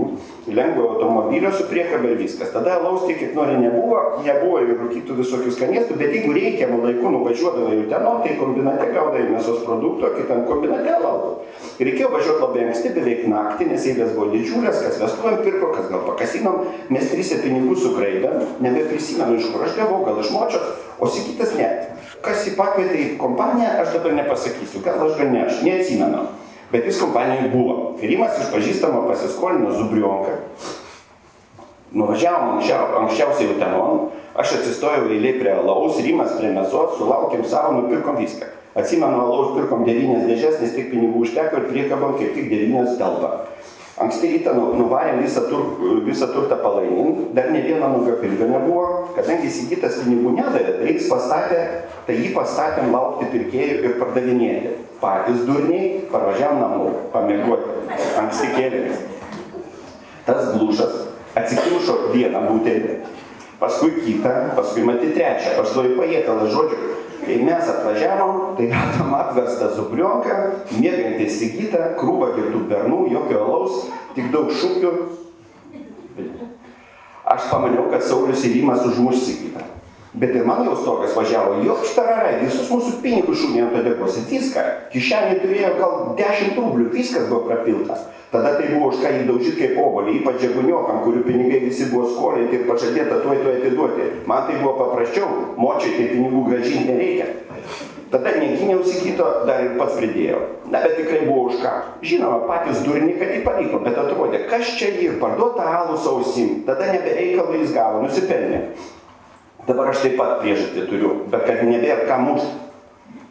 lengvo automobilio su priekaba ir viskas. Tada alaus tiek, kiek nori nebuvo, nebuvo ir rūkytų visokių skanėstų, bet jeigu reikiamų laikų nuvažiuodavo į Uteno, tai kombinate gaudavai mėsos produkto, kitam kombinate alaus. Reikėjo važiuoti labai anksti, beveik naktį, nes eilės buvo didžiulės, kas vestuvėm pirko, kas gal pakasinom, mes trise pinigų sugraidėm, nebeprisimenu iš kur aš gavau, gal iš močio, o sikitas net. Kas jį pakvietė į kompaniją, aš dabar nepasakysiu, gal aš gal ne, aš neatsimenu. Bet jis kompanijoje buvo. Rimas iš pažįstamo pasiskolino Zubrionką. Nuvažiavom anksčiau, anksčiausiai Utenon, aš atsistojau eiliai prie alaus, Rimas prie mėsos, sulaukėm savo, nupirkom viską. Atsimenu, alaus pirkom 9 dėžes, nes tik pinigų užteko ir priekabom kaip tik 9 telpa. Anksti rytą nu, nuvarėm visą, tur, visą turtą palainin, dar ne vieno nugapilvio nebuvo, kadangi įsigytas pinigų nedavė, tai jis pastatė, tai jį pastatėm laukti pirkėjų ir pardavinėti. Patys durniai parvažiavam namo, pamiegoti, anksti kėlėmės. Tas glušas atsikimšo vieną butelį, paskui kitą, paskui matyti trečią, paskui paėkalą žodžiu, Kai mes atvažiavom, tai radom apverstą zubrionką, mėgantį Sigitą, krūvą girtų bernų, jokio alaus, tik daug šūkių. Aš pamaniau, kad Saulis ir Rimas užmuš Sigitą. Bet ir man jau stogas važiavo, joks tararai, visus mūsų pinigus šūnė ant odegos, viską. Kišenė turėjo gal 10 rublių, viskas buvo prapilta. Tada tai buvo už ką jį daužyti kaip obolį, ypač žeguniokam, kurių pinigai visi buvo skolinti ir pažadėta tuoj tuoj atiduoti. Man tai buvo paprasčiau, močiai tai pinigų gražinti nereikia. Tada negyniausi kito, dar ir pats pridėjau. Na, bet tikrai buvo už ką. Žinoma, patys durni, kad jį pavyko, bet atrodė, kas čia jį ir parduota alų sausim. Tada nebereikalų jis gavo, nusipelnė. Dabar aš taip pat priežastį turiu, bet kad nebėra ką mušti.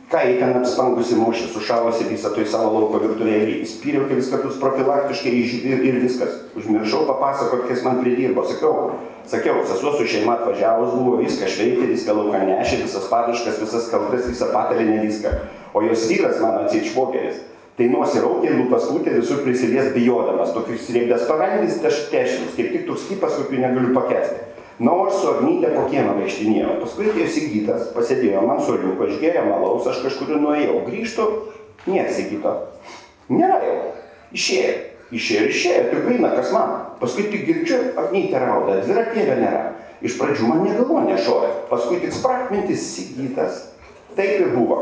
Ką jį ten apspangusi mušė, sušalusi visą toj savo lauko virtuvėje, spyriau kelis kartus profilaktiškai ir, ir viskas. Užmiršau papasakoti, kas man pridirbo. Sakiau, sakiau, sesuo su šeima atvažiavus buvo, viską šveitė, viską lauką nešė, visas padiškas, visas kaltas, visą patalinę viską. O jos vyras mano atsičvokeris. Tai nosiraukė, lūpas kūtė, visur prisilies bijodamas, tokius rėbės parandys, taštešnis, kaip tik toks kipas, kokių negaliu pakesti. Na, nu, aš su Agnytė po kiemą vaikštinėjau. Paskui atėjo Sigitas, pasėdėjo man soliuko, išgėrė malaus, aš kažkur nuėjau. Grįžtu, nėra Sigito. Nėra jau. Išėjo. Išėjo išėjo, tik gaina, kas man. Paskui tik girdžiu, Agnytė rauda, dviratėlio nėra. Iš pradžių man negalvo nešoja. Paskui tik sprakmintis Sigitas. Taip ir buvo.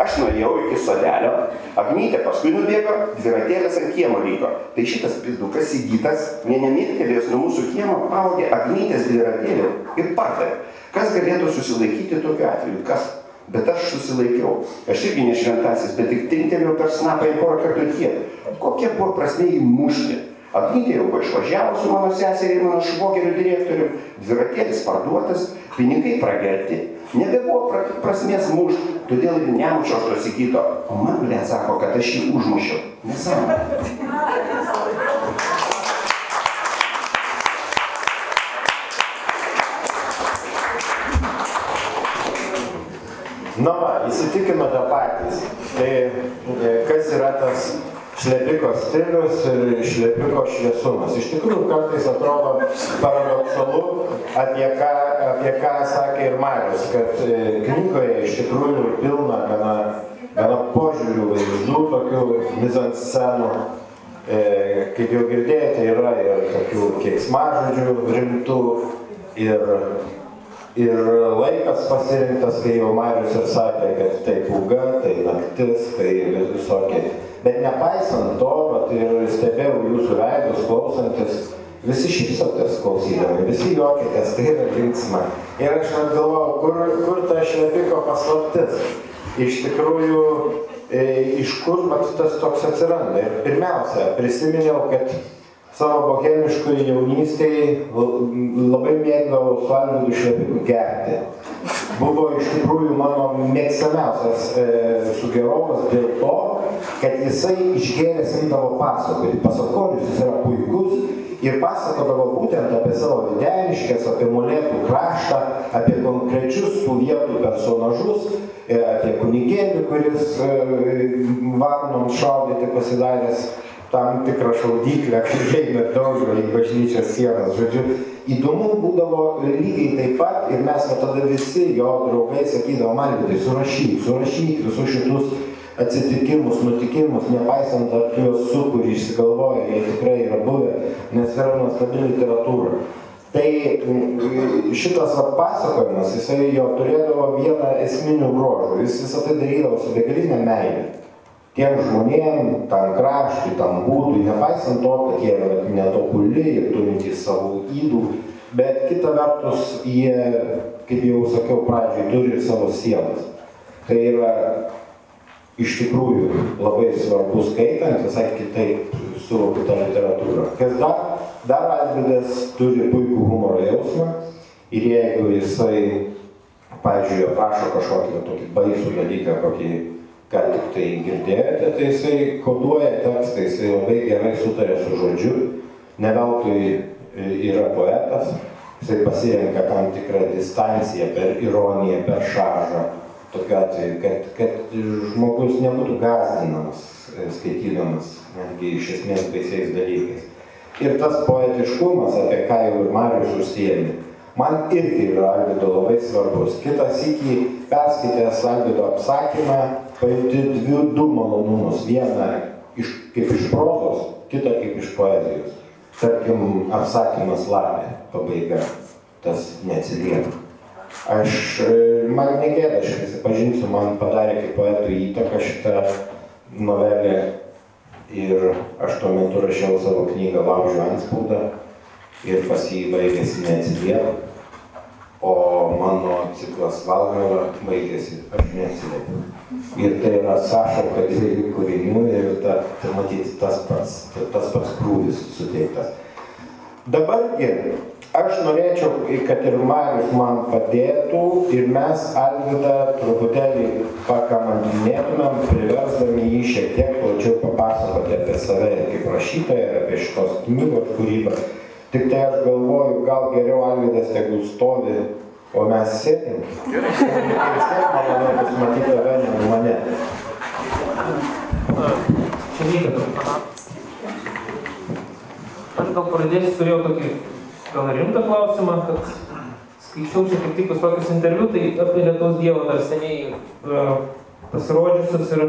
Aš nuėjau iki sodelio, Agnytė paskui nubėgo, dviratėlės ant kiemo liko. Tai šitas pizdukas įgytas, nė nemirkelės nuo mūsų kiemo, augė Agnytės dviratėlį ir pardavė. Kas galėtų susilaikyti tokiu atveju? Kas? Bet aš susilaikiau. Aš irgi nešventasis, bet tik tintelėjau per snapą į porą kartų tiek. Kokia buvo prasme jį mušti? Agnytė jau išvažiavo su mano seserė ir mano švogerių direktoriu, dviratėlis parduotas, pinigai pragerti, nebebuvo pra, prasmės mušt, todėl ir nemušo aš to sigito. O man, ble, sako, kad aš jį užmušiau. Nesąmonė. Na, va, įsitikinote patys. Tai e, kas yra tas šlepiko stilius ir šlepiko šviesumas. Iš tikrųjų, kartais atrodo paradoksalu, apie ką, apie ką sakė ir Marius, kad e, knygoje iš tikrųjų pilna gana, gana požiūrių vaizdų, tokių mizanscenų. E, kaip jau girdėjote, yra ir tokių keiksmažodžių rimtų ir Ir laikas pasirinktas, kai jau Marius ir sakė, kad tai pūga, tai naktis, tai visokie Bet nepaisant to, vat, ir stebėjau jūsų veidus klausantis, visi šypsotės klausydami, visi juokitės, tai yra linksma. Ir aš net galvojau, kur, kur ta šlepiko paslaptis. Iš tikrųjų, e, iš kur mat, tas toks atsiranda. Ir pirmiausia, prisiminiau, kad savo bohemiškoj jaunystėje labai mėgdavau su Alvydu Šlepiku gerti. Buvo iš tikrųjų mano mėgstamiausias e, sugerovas dėl to, kad jisai išgėręs imdavo pasakoti. Pasakorius jis yra puikus ir pasakodavo būtent apie savo videniškės, apie molėtų kraštą, apie konkrečius tų vietų personažus, e, apie kunigėlį, kuris e, varnom šaudyti pasidaręs tam tikrą šaudyklę, kai eina daužo į bažnyčios sienas. Žodžiu, įdomu būdavo lygiai taip pat ir mes tada visi jo draugai sakydavo, man tai surašyk, surašyk visus šitus atsitikimus, nutikimus, nepaisant ar tu juos sukuri, išsigalvoja, jie tikrai yra buvę, nes yra nuostabi literatūra. Tai mm, šitas va, pasakojimas, jisai jo turėdavo vieną esminių bruožų, jis visą tai darydavo su begalinė meilė tiem žmonėm, tam kraštui, tam būdui, nepaisant to, kad jie yra netobuli ir turintys savo įdų, bet kita vertus jie, kaip jau sakiau pradžioj, turi ir savo sielas. Tai yra iš tikrųjų labai svarbu skaitant, visai kitaip suvokiu tą literatūrą. Kas dar? Dar Alvydas turi puikų humoro jausmą ir jeigu jisai, pavyzdžiui, aprašo kažkokį tokį baisų dalyką, kokį ką tik tai girdėjote, tai jisai koduoja tekstą, jisai labai gerai sutarė su žodžiu, ne veltui yra poetas, jisai pasirenka tam tikrą distanciją per ironiją, per šaržą, tokiu atveju, kad, kad žmogus nebūtų gazdinamas e, skaitydamas netgi iš esmės baisiais dalykais. Ir tas poetiškumas, apie ką jau ir Marius užsiemi, man irgi yra Alvido labai svarbus. Kitas iki perskaitęs Alvido apsakymą, pajuti dvi du malonumus. Vieną iš, kaip iš prozos, kitą kaip iš poezijos. Tarkim, apsakymas Lapė, pabaiga, tas neatsilieka. Aš, man negėda, aš prisipažinsiu, man padarė kaip poetų įtaką šitą novelę ir aš tuo metu rašiau savo knygą Laužiu antspaudą ir pas jį baigėsi neatsiliepa, o mano ciklas Valgala baigėsi aš neatsiliepiu. Ir tai yra sąšauka dviejų kūrinių ir ta, tai matyti tas pats, tas pats krūvis suteiktas. Dabargi aš norėčiau, kad ir Marius man padėtų ir mes Alvydą truputėlį pakamantinėtumėm, priversdami jį šiek tiek plačiau papasakoti apie save kaip rašytoją apie šitos knygos kūrybą. Tik tai aš galvoju, gal geriau Alvydas tegul stovi, o mes sėdim. Gerai. Vis tiek malonu bus matyti tave, negu mane. Aš gal pradėsiu, turėjau tokį gal rimtą klausimą, kad skaičiau čia kaip tik visokius interviu, tai apie Lietuvos Dievo dar seniai uh, pasirodžiusius ir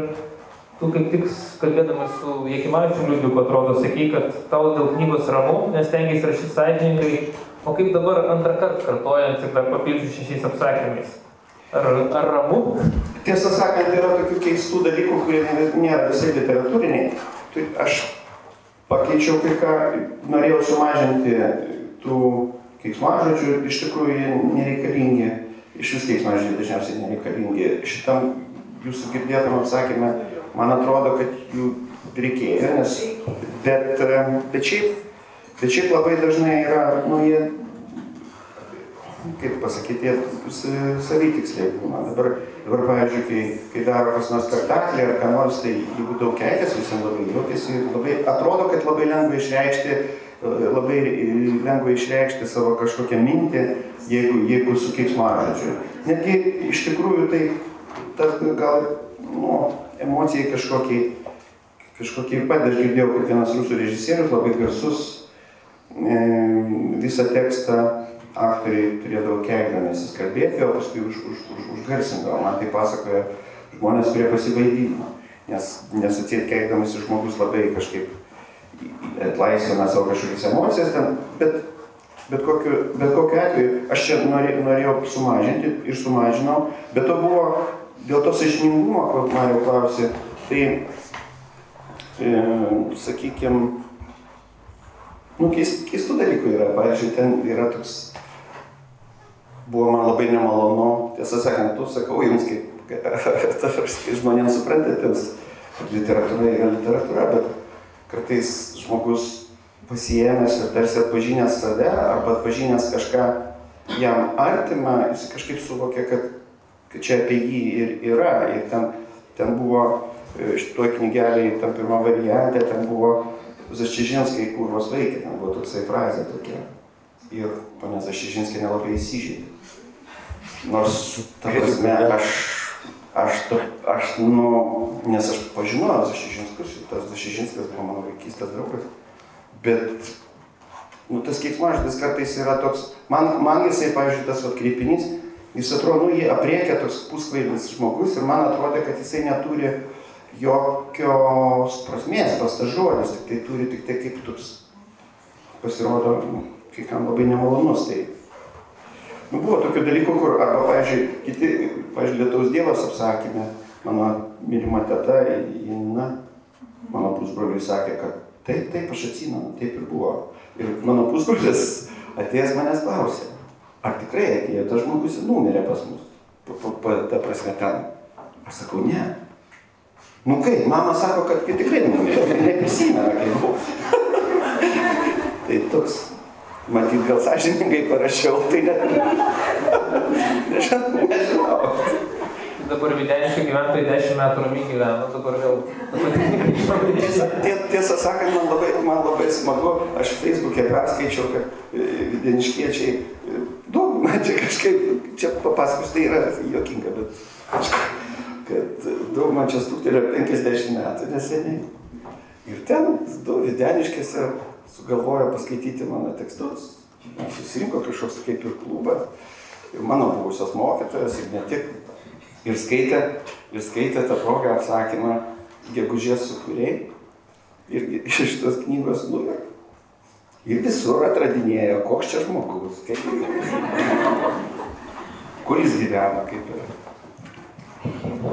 tu kaip tik kalbėdamas su Jekimavičiu Liudviku atrodo, sakei, kad tau dėl knygos ramu, nes tengiais rašyti sąžininkai, o kaip dabar antrą kartą kartojant ir dar papildžiu šešiais apsakymais. Ar, ar ramu? Tiesą sakant, yra tokių keistų dalykų, kurie nėra visai literatūriniai. Tai aš pakeičiau kai ką, norėjau sumažinti tų keiksmažodžių iš tikrųjų jie nereikalingi, iš vis keiksmažodžiai dažniausiai nereikalingi. Šitam jūsų girdėtam atsakymę, man atrodo, kad jų reikėjo, nes, bet, bet, šiaip, bet šiaip labai dažnai yra, nu, jie, kaip pasakyti, jie savitiksliai būna. Dabar, dabar pavyzdžiui, kai, kai daro kas nors spektaklį ar ką nors, tai jeigu daug keikiasi, visiems labai juokiasi, labai, atrodo, kad labai lengva išreikšti labai lengva išreikšti savo kažkokią mintį, jeigu, jeigu su keiksmažodžiu. Netgi iš tikrųjų tai tas gal nu, emocijai kažkokiai, kažkokiai padeda. Aš girdėjau, kad vienas rusų režisierius, labai garsus, e, visą tekstą aktoriai turėdavo keikdamasis kalbėti, o paskui už, už, už, užgarsindavo. Man tai pasakoja žmonės, kurie pasivaidino. Nes, nes atsiet keikdamasis žmogus labai kažkaip atlaisvina savo kažkokias emocijas ten, bet, bet, kokiu, bet kokiu atveju aš čia norė, norėjau sumažinti ir sumažinau, bet to buvo dėl to sažiningumo, ko man jau klausė, tai, e, sakykime, nu, keist, keistų dalykų yra, pavyzdžiui, ten yra toks, buvo man labai nemalonu, tiesą sakant, tu sakau jums, kaip, kaip žmonėms suprantatėms, kad literatūra yra literatūra, bet kartais žmogus pasiėmęs ir tarsi atpažinęs save arba atpažinęs kažką jam artimą, jis kažkaip suvokia, kad, kad čia apie jį ir yra. Ir ten, ten buvo e, šitoj knygeliai, tam pirmą variantę, ten buvo Zaščižinskai kurvos vaikė, ten buvo toksai frazė tokia. Ir ponė Zaščižinskė nelabai įsižeidė. Nors, ta prasme, aš aš, to, aš, nu, nes aš pažinojau Zašižinskus, tas Zašižinskas buvo mano vaikystės draugas, bet, nu, tas keiksmažodis kartais yra toks, man, man jisai, pavyzdžiui, tas atkreipinys, jis atrodo, nu, jį apriekia toks puskvailis žmogus ir man atrodo, kad jisai neturi jokios prasmės, tas žodis, tik tai turi tik tai kaip toks, pasirodo, nu, kai kam labai nemalonus. Tai Nu, buvo tokių dalykų, kur, arba, pavyzdžiui, kiti, pavyzdžiui, Lietuvos Dievas apsakymė, mano mylima teta, Inna, mano pusbroliui sakė, kad taip, taip, aš atsimenu, taip ir buvo. Ir mano pusbrolis atėjęs manęs klausė, ar tikrai atėjo tas žmogus ir numirė pas mus, pa, pa, pa, ta prasme ten. Aš sakau, ne. Nu kaip, mama sako, kad tikrai numirė, neprisimena, kaip buvo. tai toks Matyt, gal sąžininkai parašiau, tai net. Nežinau. Dabar videniškai gyventojai 10 metų ramiai gyveno, dabar vėl. Tiesą sakant, man labai, man labai smagu, aš Facebook'e perskaičiau, kad e, videniškiečiai, daug, man čia kažkaip, čia papasakos, tai yra juokinga, bet kad daug man čia stuktelio 50 metų neseniai. Ir ten, du videniškėse sugalvojo paskaityti mano tekstus, susirinko kažkoks kaip ir klubas. Ir mano buvusios mokytojas ir ne tik. Ir skaitė, ir skaitė tą progą atsakymą gegužės sukūriai. Ir iš šitos knygos, nu, ir visur atradinėjo, koks čia žmogus, kaip kur jis gyvena, kaip ir.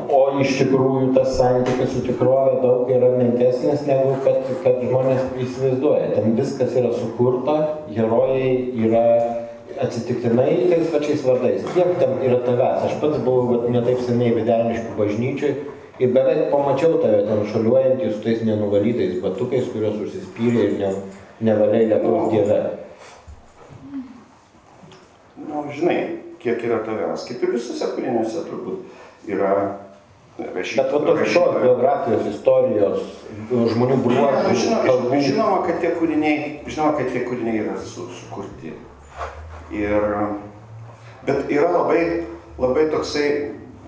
O iš tikrųjų tas santykis su tikrove daug yra menkesnis negu kad, kad žmonės įsivaizduoja. Ten viskas yra sukurta, herojai yra atsitiktinai tais pačiais vardais. Kiek ten yra tavęs? Aš pats buvau netaip seniai Videniškų bažnyčiai ir beveik pamačiau tave ten šaliuojantį su tais nenuvalytais batukais, kuriuos užsispyrė ir ne, nevaliai Lietuvos dieve. Nu, žinai, kiek yra tavęs, kaip ir visose kūriniuose turbūt yra rašyta. Bet tos šios biografijos, istorijos, žmonių Ne, bruožų, nu, žinoma, žinoma, kad tie kūriniai, žinoma, kad tie kūriniai yra su, sukurti. Ir, bet yra labai, labai toksai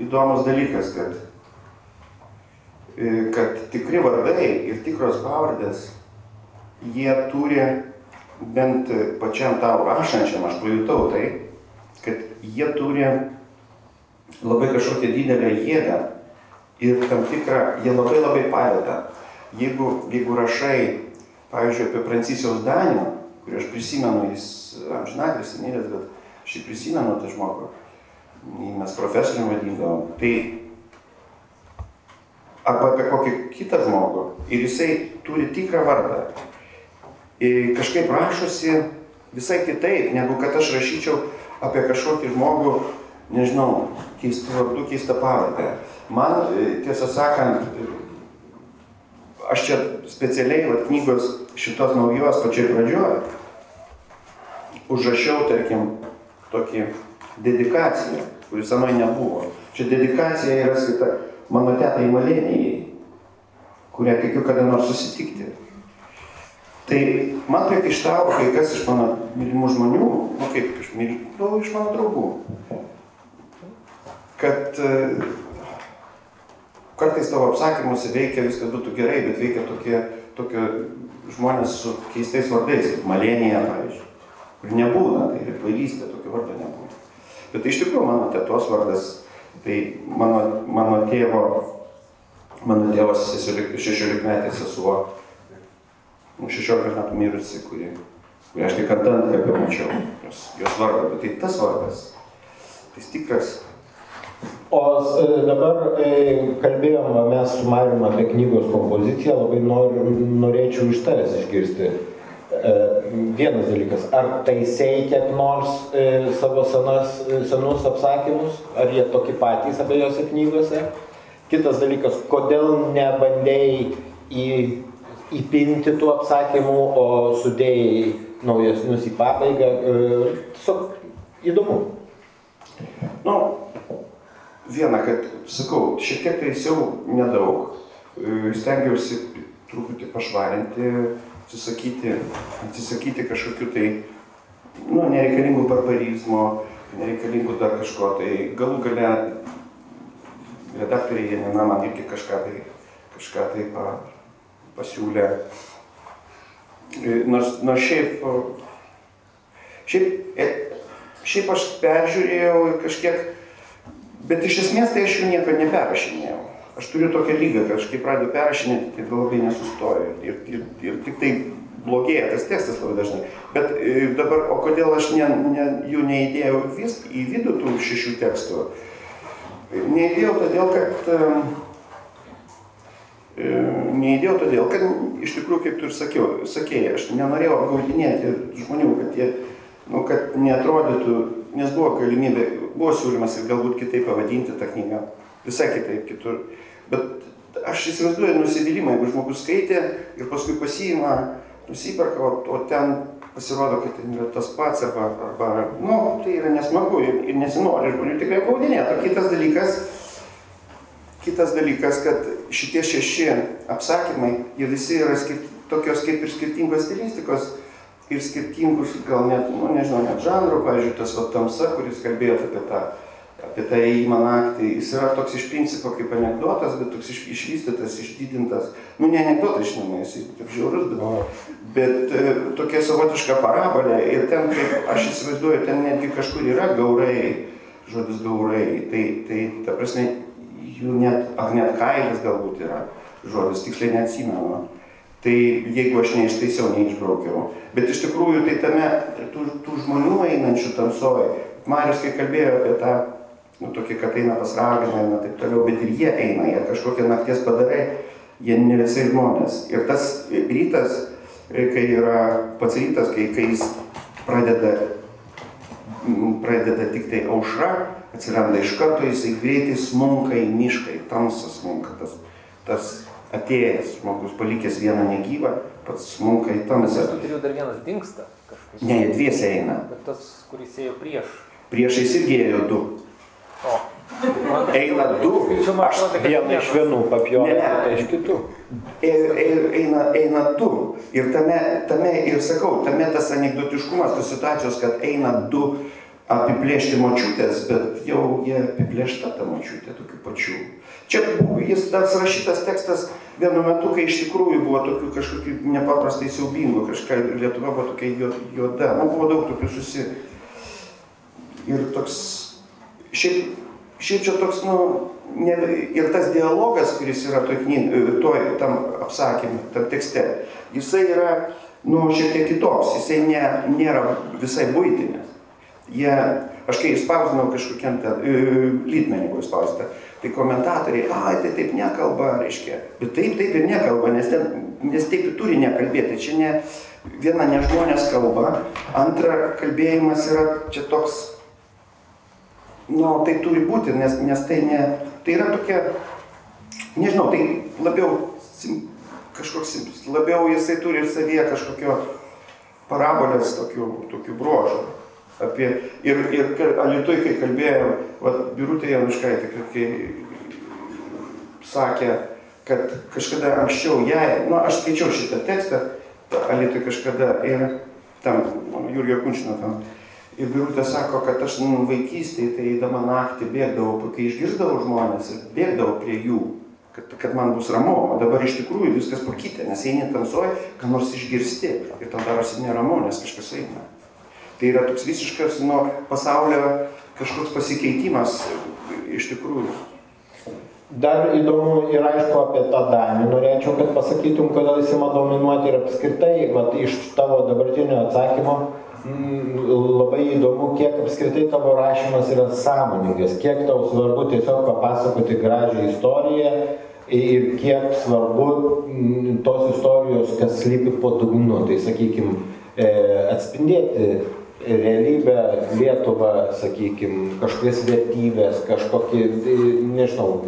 įdomus dalykas, kad, e, kad tikri vardai ir tikros pavardės, jie turi, bent pačiam tau rašančiam, aš pajutau tai, kad jie turi labai kažkokią didelę jėgą ir tam tikrą, jie labai labai padeda. Jeigu, jeigu rašai, pavyzdžiui, apie Prancisiaus Danį, kurį aš prisimenu, jis amžinatvis senėlės, bet aš jį prisimenu tą žmogų, mes profesoriumi vadindavom, tai arba apie kokį kitą žmogų ir jisai turi tikrą vardą. Kažkaip rašosi visai kitaip, negu kad aš rašyčiau apie kažkokį žmogų, nežinau, keistų vardų, keistą pavardę. Man, e, tiesą sakant, aš čia specialiai vat, knygos šitos naujos pačioj pradžioje užrašiau, tarkim, tokį dedikaciją, kuris senai nebuvo. Čia dedikacija yra skirta mano tetai Malenijai, kurią tikiu kada nors susitikti. Tai man priekaištavo kai kas iš mano mylimų žmonių, nu kaip iš, myl... nu, iš mano draugų, kad e, kartais tavo apsakymuose veikia viskas būtų gerai, bet veikia tokie, tokie žmonės su keistais vardais, kaip Malenija, pavyzdžiui. Ir nebūna, tai ir kvailystė, tokio vardo nebūna. Bet tai iš tikrųjų mano tėtos vardas, tai mano, mano tėvo, mano tėvas 16 metės sesuo, 16 metų mirusi, kuri, kuri aš tik ant antkapio mačiau, jos, jos vardą, bet tai tas vardas, tai tikras O e, dabar e, kalbėjom mes su Marium apie knygos kompoziciją, labai noriu, norėčiau iš tavęs išgirsti. E, vienas dalykas, ar taisei kiek nors savo senas, senus apsakymus, ar jie tokie patys abiejose knygose? Kitas dalykas, kodėl nebandėjai į, įpinti tų apsakymų, o sudėjai naujesnius į pabaigą? E, tiesiog įdomu. Nu, viena, kad, sakau, šiek tiek taisiau nedaug, e, stengiausi truputį pašvarinti, atsisakyti, atsisakyti kažkokių tai, nu, nereikalingų barbarizmo, nereikalingų dar kažko, tai galų gale redaktoriai Janina man irgi kažką tai, kažką tai pa, pasiūlė. E, Nors, nors šiaip, šiaip, e, šiaip aš peržiūrėjau kažkiek Bet iš esmės tai aš jų nieko neperrašinėjau. Aš turiu tokią lygą, kad aš kai pradedu perrašinėti, tai labai nesustoju. Ir, ir, ir tik tai blogėja tas tekstas labai dažnai. Bet e, dabar, o kodėl aš ne, ne, jų neįdėjau vis, į vidų tų šešių tekstų? Neįdėjau todėl, kad... E, neįdėjau todėl, kad iš tikrųjų, kaip tu ir sakiau, sakėjai, aš nenorėjau apgaudinėti žmonių, kad jie, nu, kad neatrodytų, nes buvo galimybė, buvo siūlymas ir galbūt kitaip pavadinti tą knygą, visai kitaip kitur. Bet aš įsivaizduoju nusivylimą, jeigu žmogus skaitė ir paskui pasiima, nusiperka, o, o ten pasirodo, kad ten yra tas pats, arba, arba nu, tai yra nesmagu ir, ir nesinori žmonių tikrai apgaudinėti. O kitas dalykas, kitas dalykas, kad šitie šeši apsakymai, jie visi yra skirti, tokios kaip ir skirtingos stilistikos ir skirtingus, gal net, nu, nežinau, net žanrų, pavyzdžiui, tas va tamsa, kuris kalbėjo apie tą apie tą įėjimą naktį. Jis yra toks iš principo kaip anegdotas, bet toks iš, išvystytas, išdidintas. Nu, ne anegdotas, žinoma, jis taip žiaurus, bet, bet e, tokia savotiška parabolė. Ir ten, kaip aš įsivaizduoju, ten netgi kažkur yra gaurai, žodis gaurai. Tai, tai ta prasme, jų net, ar net kailis galbūt yra žodis, tiksliai neatsimenu. Tai jeigu aš neištaisiau, neišbraukiau. Bet iš tikrųjų tai tame, tų, tų žmonių einančių tamsoje, Marius, kai kalbėjo apie tą nu, tokį, kad eina pas raginą ir taip toliau, bet ir jie eina, jie kažkokie nakties padarai, jie ne visai žmonės. Ir tas rytas, kai yra pats rytas, kai, kai jis pradeda, pradeda tik tai aušra, atsiranda iš karto, jisai greitai smunka į mišką, į tamsą smunka, tas, tas atėjęs žmogus palikęs vieną negyvą, pats smunka į tamsą. Tu turiu dar vienas dinksta kažkas. Ne, jie dviese eina. Bet tas, kuris ėjo prieš. Priešais irgi ėjo du. O. Eina du. Kad Vieną iš vienų papjovė, Ne, ne. kitą iš kitų. E- e- Eina, eina du. Ir tame, tame ir sakau, tame tas anegdotiškumas, tos situacijos, kad eina du apiplėšti močiutės, bet jau jie apiplėšta ta močiutė tokių pačių. Čia buvo, jis tas rašytas tekstas vienu metu, kai iš tikrųjų buvo tokių kažkokių nepaprastai siaubingų, kažką Lietuva buvo tokia juoda, nu, buvo daug tokių susi... Ir toks, šiaip, šiaip čia toks, nu, ne, ir tas dialogas, kuris yra toj knygoj, toj, tam apsakymė, tam tekste, jisai yra, nu, šiek tiek kitoks, jisai ne, nėra visai būtinis. Jie, aš kai išspausdinau kažkokiam ten, e, lytmenį buvo išspausdinta, tai komentatoriai, ai, tai taip nekalba, reiškia. Bet taip, taip ir nekalba, nes, ten, nes taip ir turi nekalbėti. Čia ne viena ne žmonės kalba, antra kalbėjimas yra čia toks, nu, tai turi būti, nes, nes tai ne, tai yra tokia, nežinau, tai labiau sim, kažkoks, labiau jisai turi ir savyje kažkokio parabolės tokių, tokių bruožų. Apie, ir, ir Alitui, kai kalbėjom, va, Birutė Januškaitė, kai sakė, kad kažkada anksčiau jai, nu, aš skaičiau šitą tekstą, Alitui kažkada ir tam, Jurgio Kunčino tam, ir Birutė sako, kad aš nu, vaikystėje, tai eidama naktį bėgdavau, kai išgirdavau žmonės ir bėgdavau prie jų, kad, kad man bus ramu, o dabar iš tikrųjų viskas pakitė, nes eini tamsoj, ką nors išgirsti ir tada darosi neramu, nes kažkas eina. Tai yra toks visiškas nuo pasaulio kažkoks pasikeitimas iš tikrųjų. Dar įdomu ir aišku apie tą Danį. Norėčiau, kad pasakytum, kodėl jis ima dominuoti ir apskritai, vat, iš tavo dabartinio atsakymo, mm, labai įdomu, kiek apskritai tavo rašymas yra sąmoningas, kiek tau svarbu tiesiog papasakoti gražią istoriją ir kiek svarbu mm, tos istorijos, kas slypi po dugnu. Tai sakykime, atspindėti realybę, Lietuvą, sakykime, kažkokias vertybės, kažkokį, e, nežinau,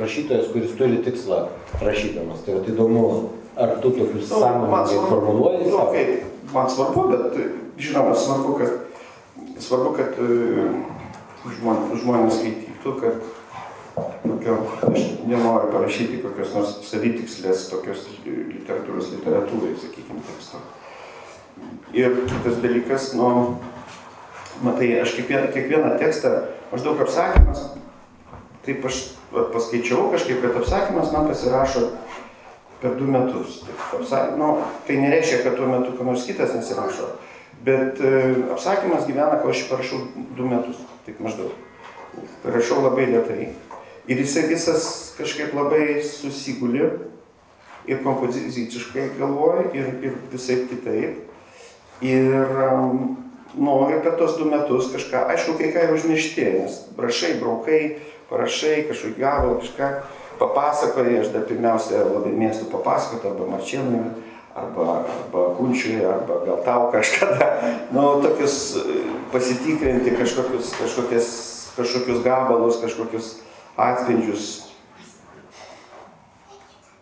rašytojas, kuris turi tikslą rašydamas. Tai vat įdomu, ar tu tokius Nu, sąmoningai formuluoji Nu, kaip, man svarbu, bet žinoma, svarbu, kad, svarbu, kad žmonės, žmonės skaitytų, kad tokio, aš nenoriu parašyti kokios nors savitikslės, tokios literatūros literatūrai, sakykime, teksto. Ir kitas dalykas, nu, matai, aš kiekvieną, kiekvieną tekstą, maždaug apsakymas, taip aš paskaičiau kažkaip, kad apsakymas man pasirašo per du metus. Taip, apsa, nu, tai nereiškia, kad tuo metu kam nors kitas nesirašo, bet e, apsakymas gyvena, kol aš parašau du metus, taip maždaug. Parašau labai lietai. Ir jisai visas kažkaip labai susiguli ir kompoziciškai galvoja, ir, ir visai kitaip. Ir um, nori per tos du metus kažką, aišku, kai ką ir užmiršti, nes rašai, braukai, parašai, kažkokį gabalą, kažką papasakoji, aš dar pirmiausia labai mėgstu papasakoti arba marčienui, arba, arba kunčiui, arba gal tau kažkada, nu, tokius pasitikrinti kažkokius, kažkokius, kažkokius gabalus, kažkokius atspindžius,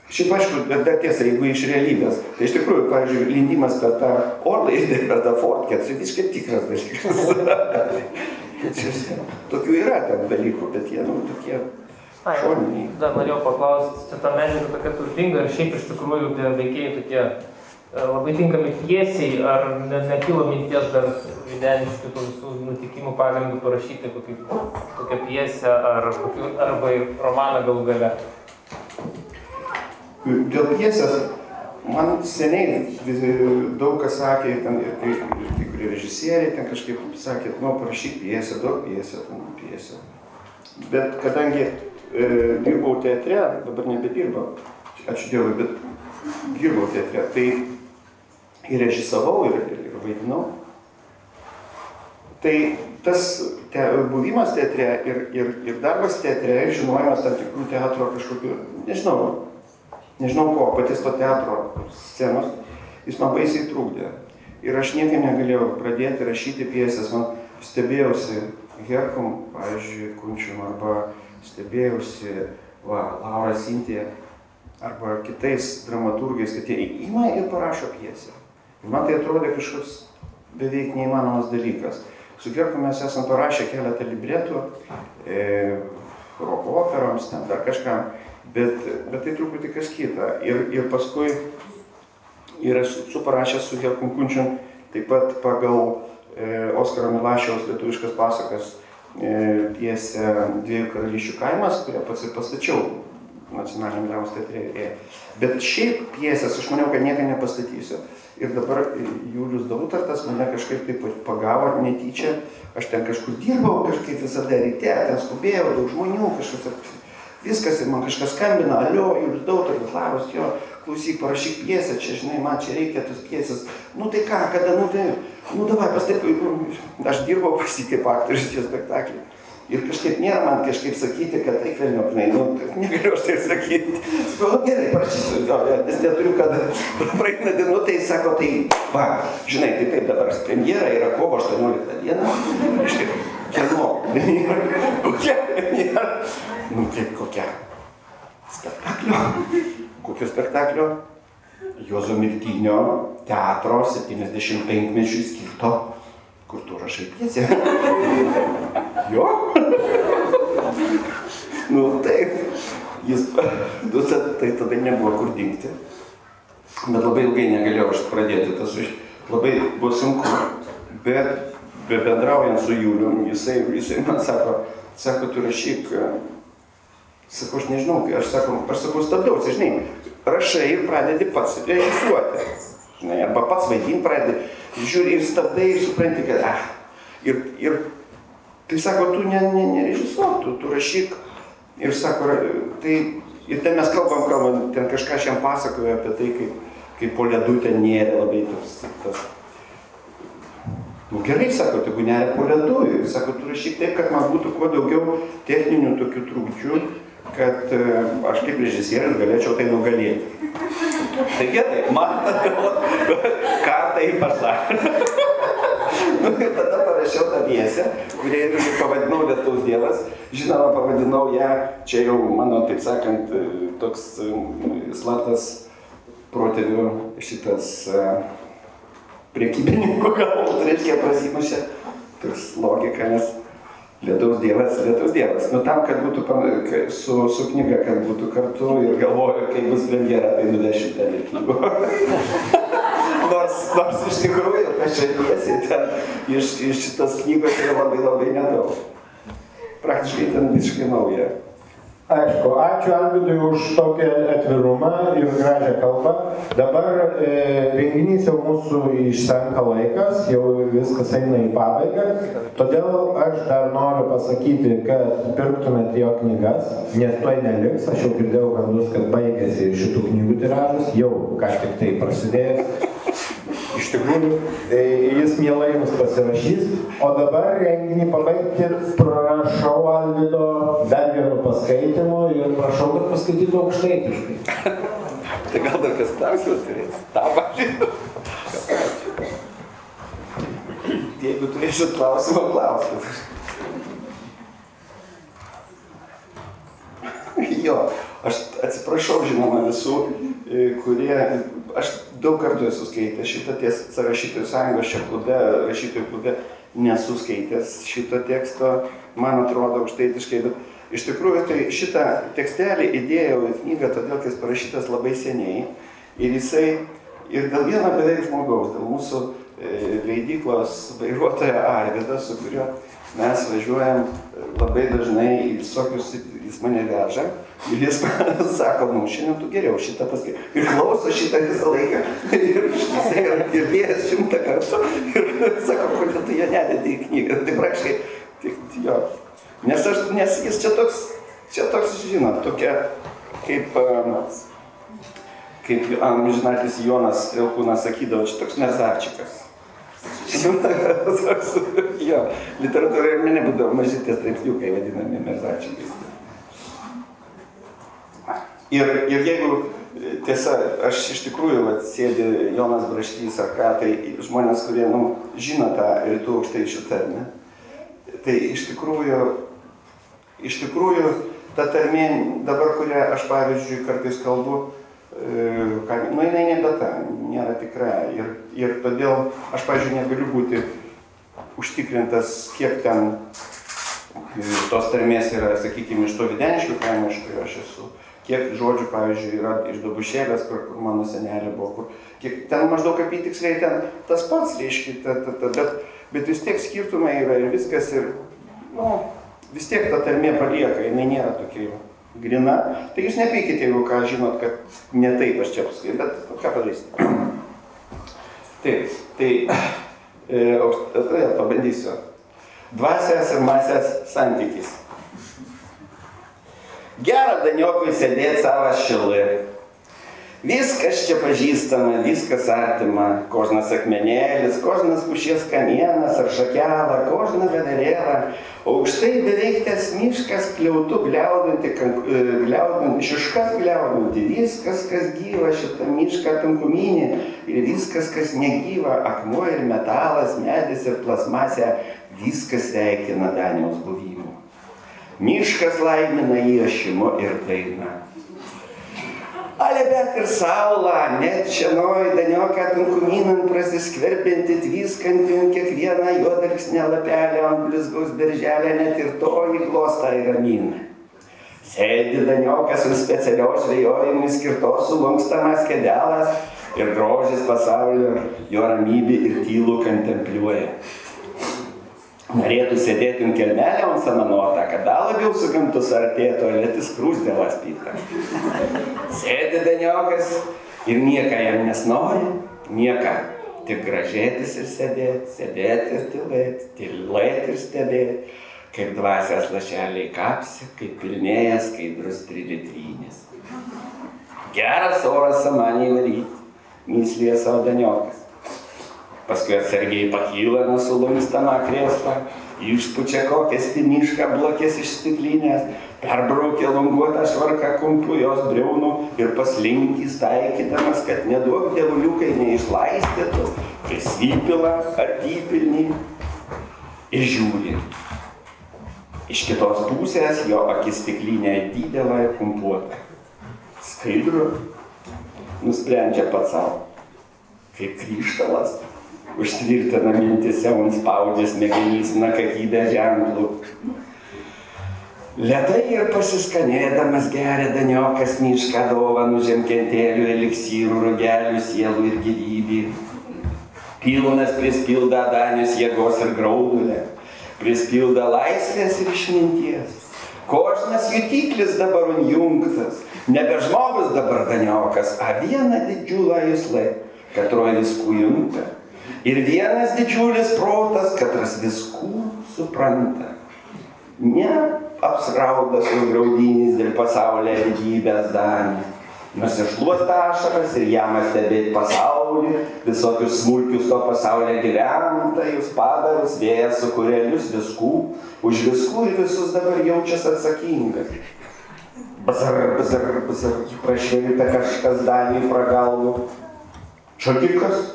Šiaip aišku, bet dar tiesa, jeigu iš realybės, tai iš tikrųjų, pavyzdžiui, lindimas per tą orlaidį, per tą fortkę, tai visiškai tikras dalykas. Tokių yra ten dalykų, bet jie, nu, tokie Ai, šoniniai. dar norėjau paklausti, čia ta medžiaga tokia turtinga ir šiaip iš tikrųjų tie veikėjai tokie labai tinkami pjesiai, ar ne, nekilo minties dar videniškių tų visų nutikimų pagrindų parašyti kokį, kokią pjesę ar kokį, arba romaną galų gale? Dėl pjesės, man seniai daug kas sakė, ten ir kai, ir kai kurie režisieriai ten kažkaip sakė, nu, parašyk pjesę, daug pjesę, ten pjesę. Bet kadangi e, dirbau teatre, dabar nebedirbau, ačiū Dievui, bet dirbau teatre, tai ir režisavau, ir, ir, ir vaidinau. Tai tas te, buvimas teatre ir, ir, ir darbas teatre, ir žinojimas tam tikrų teatro kažkokių, nežinau, nežinau ko, patys to teatro scenos, jis man baisiai trūkdė. Ir aš niekaip negalėjau pradėti rašyti piesės, man stebėjausi Herkom, pavyzdžiui, Kunčium, arba stebėjausi va, Laura Sintė, arba kitais dramaturgais, kad jie ima ir parašo piesę. Ir man tai atrodė kažkoks beveik neįmanomas dalykas. Su Kerku mes esam parašę keletą libretų, e, roko operoms, ten dar kažkam, bet, bet tai truputį kas kita. Ir, ir paskui ir esu parašęs su Kerkum Kunčium taip pat pagal e, Oskaro Milašiaus lietuviškas pasakas e, piesę Dviejų karalysčių kaimas, kurią pats ir pastačiau nacionaliniam dramos teatre. Bet šiaip piesės aš maniau, kad nieko nepastatysiu. Ir dabar Julius Dautartas mane kažkaip taip pagavo netyčia, aš ten kažkur dirbau, kažkaip visada ryte, ten skubėjau, daug žmonių, kažkas, viskas ir man kažkas skambina, alio, Julius Dautartas, labas, jo, klausyk, parašyk piesę, čia, žinai, man čia reikia tos piesės. Nu tai ką, kada, nu tai, nu davai, pastaip, nu, aš dirbau pas jį kaip aktorius čia spektaklį. Ir kažkaip nėra man kažkaip sakyti, kad tai velnio, žinai, nu, negaliu aš tai sakyti. Sakau, gerai, parašysiu, jo, nes neturiu, kad praeina dienų, tai sako, tai, va, žinai, tai taip dabar premjera yra kovo 18 diena. Štai, kieno? Kokia premjera? Nu, kaip kokia? Spektaklio. Kokio spektaklio? Juozo Miltinio teatro 75 mečių skirto kur tu rašai piesę? jo? nu taip, jis, nu, tai tada nebuvo kur dingti. Bet labai ilgai negalėjau aš pradėti, tas labai buvo sunku. Bet be bendraujant su Juliu, jisai, jisai man sako, sako, tu rašyk, sakau, aš nežinau, aš sakau, aš sakau, stabdausi, žinai, rašai ir pradedi pats režisuoti. Žinai, arba pats vaidinti pradedi žiūri ir stabdai ir supranti, kad, ah, ir, ir tai sako, tu ne, ne, nerežisuok, tu, tu rašyk. Ir sako, tai, ir ten mes kalbam, kalbam, ten kažką šiam pasakoju apie tai, kaip, kaip po ledu ten nėra labai tas, tas Nu gerai, sako, tegu neria po ledu. Ir sako, tu rašyk taip, kad man būtų kuo daugiau techninių tokių trukdžių, kad e, aš kaip režisierius galėčiau tai nugalėti. Tai gerai, man tada kartą į pasakė. nu, ir tada parašiau tą piesę, kurią ir pavadinau Lietuvos Dievas. Žinoma, pavadinau ją, čia jau mano, taip sakant, toks slaptas protėvių šitas priekybininkų galbūt, reiškia, prasimušė. Toks logika, nes Lietaus dievas, lietaus dievas. Nu tam, kad būtų su, su knyga, kad būtų kartu ir galvoju, kai bus premjera, tai nuvešiu ten ir knygų. nors, nors iš tikrųjų, aš čia tiesiai ten iš, iš šitos knygos yra labai labai nedaug. Praktiškai ten visiškai nauja. Aišku, ačiū Alvidui už tokį atvirumą ir gražią kalbą. Dabar e, renginys jau mūsų išsenka laikas, jau viskas eina į pabaigą. Todėl aš dar noriu pasakyti, kad pirktumėt jo knygas, nes to neliks. Aš jau girdėjau gandus, kad baigėsi šitų knygų tiražas, jau ką tik tai prasidėjęs iš tikrųjų e, jis mielai jums pasirašys. O dabar renginį pabaigti prašau Alvido dar vienu paskaitimu ir prašau, kad paskaitytų aukštaitiškai. tai gal dar kas klausimas turės? Ta pažiūrėjau. Jeigu turėsit klausimą, klauskit. jo, aš atsiprašau, žinoma, visų, e, kurie, aš daug kartų esu skaitęs šitą tiesą rašytojų sąjungos čia klube, rašytojų klube, nesu skaitęs šito teksto, man atrodo aukštaitiškai, bet iš tikrųjų tai šitą tekstelį įdėjau į knygą, todėl kad jis parašytas labai seniai ir jisai ir dėl vieno beveik žmogaus, dėl mūsų e, leidyklos vairuotojo Arvido, su kuriuo mes važiuojam labai dažnai į visokius, jis mane veža ir jis sako, nu, šiandien tu geriau šitą paskui. Ir klauso šitą visą laiką. Ir jisai yra girdėjęs šimtą kartų. Ir sako, kodėl tu ją nededi į knygą. Tai praktiškai, tik jo. Nes, aš, nes jis čia toks, čia toks, žinot, tokia, kaip, kaip amžinatis Jonas Ilkūnas sakydavo, čia toks merzarčikas. jo, literatūra ir mene būdavo maži tie straipsniukai vadinami merzačiais. Ir, ir jeigu, tiesa, aš iš tikrųjų, vat, sėdi Jonas Braštys ar ką, tai žmonės, kurie, nu, žino tą rytų aukštaičių tarmę, tai iš tikrųjų, iš tikrųjų, ta tarmė dabar, kurią aš, pavyzdžiui, kartais kalbu, ką, nu jinai nebe ta, nėra tikra. Ir, ir todėl aš, pažiūrėjau, negaliu būti užtikrintas, kiek ten tos tarmės yra, sakykime, iš to videniškių kaimo, iš kurio aš esu. Kiek žodžių, pavyzdžiui, yra iš dabušėlės, kur, kur mano senelė buvo, kur, kiek ten maždaug apytiksliai ten tas pats, reiškia, ta, ta, ta, bet, bet vis tiek skirtumai yra ir viskas, ir, nu, vis tiek ta tarmė palieka, jinai nėra tokia jau grina. Tai jūs nepykite, jeigu ką žinot, kad ne taip aš čia paskui, bet ką padarysite. Taip, tai e, pabandysiu. Dvasias ir masės santykis. Gera Daniokui sėdėti savo šilui Viskas čia pažįstama, viskas artima, kožnas akmenėlis, kožnas pušies kamienas ar šakela, kožna vedarėla, aukštai beveik ties miškas kliautų gliaudinti, e, gliaudinti, šiškas gliaudinti, viskas, kas gyva šitą mišką tankuminį ir viskas, kas negyva, akmuo ir metalas, medis ir plasmasė, viskas veikina Daniaus buvimu. Miškas laimina įašimo ir daina. Ale bet ir saulą, net šienoj danioką tankumynan prasiskverbinti, tviskanti ant kiekvieną juodalksnę lapelę ant blizgaus berželę, net ir toji glosta ir ramina. Sėdi daniokas su specialios žvejojimui skirtos sulankstamas kedelas ir grožis pasaulio, jo ramybė ir tylų kontempliuoja norėtų sėdėti ant kelmelio ant samanotą, kad dar labiau su gamtu sartėtų, o lietis krūsdėlas pyta. Sėdi daniokas ir nieka jam nesnori, nieka. Tik gražėtis ir sėdėti, sėdėti ir tylėti, tylėti ir stebėti, kaip dvasias lašeliai kapsi, kaip pilnėja skaidrus trilitrynės. Geras oras samanį varyti, myslė savo daniokas. Paskui atsargiai pakyla nuo sulumstama krėsla, išpučia kokią stimišką blokės iš stiklinės, perbraukia languotą švarką kumpu jos breunų ir paslinkys taikydamas, kad neduok dievuliukai neišlaistytų, prisipila artypilnį ir žiūri. Iš kitos pusės jo akis stiklinė didelė ir kumpuota. Skaidru, nusprendžia pats savo, kaip kryštalas užtvirtina mintise, un spaudžia smegenys nakakybę ženklų. Lietai ir pasiskanėdamas geria daniokas mišką dovanų žemkentėlių, eliksyrų, rugelių, sielų ir gyvybį. Pilnas prispilda danius jėgos ir graudulę, prispilda laisvės ir išminties. Kožnas jutiklis dabar unjungtas, nebe žmogus dabar daniokas, a viena didžiulą jūslai, katroji viskų jungta Ir vienas didžiulis protas, katras viskų supranta. Ne apsraudas užgraudinys dėl pasaulio didybės danį. Nusišluos ašaras ir jam stebėti pasaulį, visokius smulkius to pasaulio gyventojus, padarus, vėjas, sukurėlius, viskų, už viskų ir visus dabar jaučiasi atsakingas. Bazar, bazar, bazar, prašėlite kažkas danį pragalvų. Čakikas,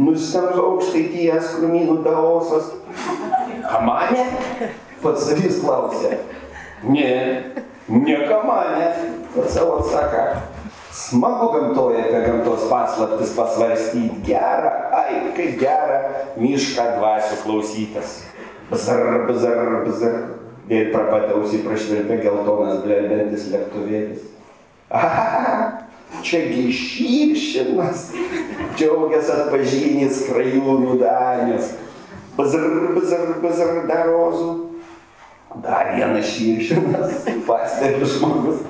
nustemba aukštaities krūmynų daosas. Kamanė? Pats savys klausė. Ne, ne kamanė. Pats savo atsaka. Smagu gamtoje apie gamtos paslaptis pasvarstyti. Gera, ai, kaip gera mišką dvasių klausytas. Bazar, bazar, bazar. Vėl prapatausiai prašvilpė geltonas blelbentis lėktuvėlis. Aha, Čiagi šypšinas, džiaugias atpažinęs krajūnų danės. Bazar, bazar, bazar, dar rozų. Dar vienas šypšinas, pastebi žmogus.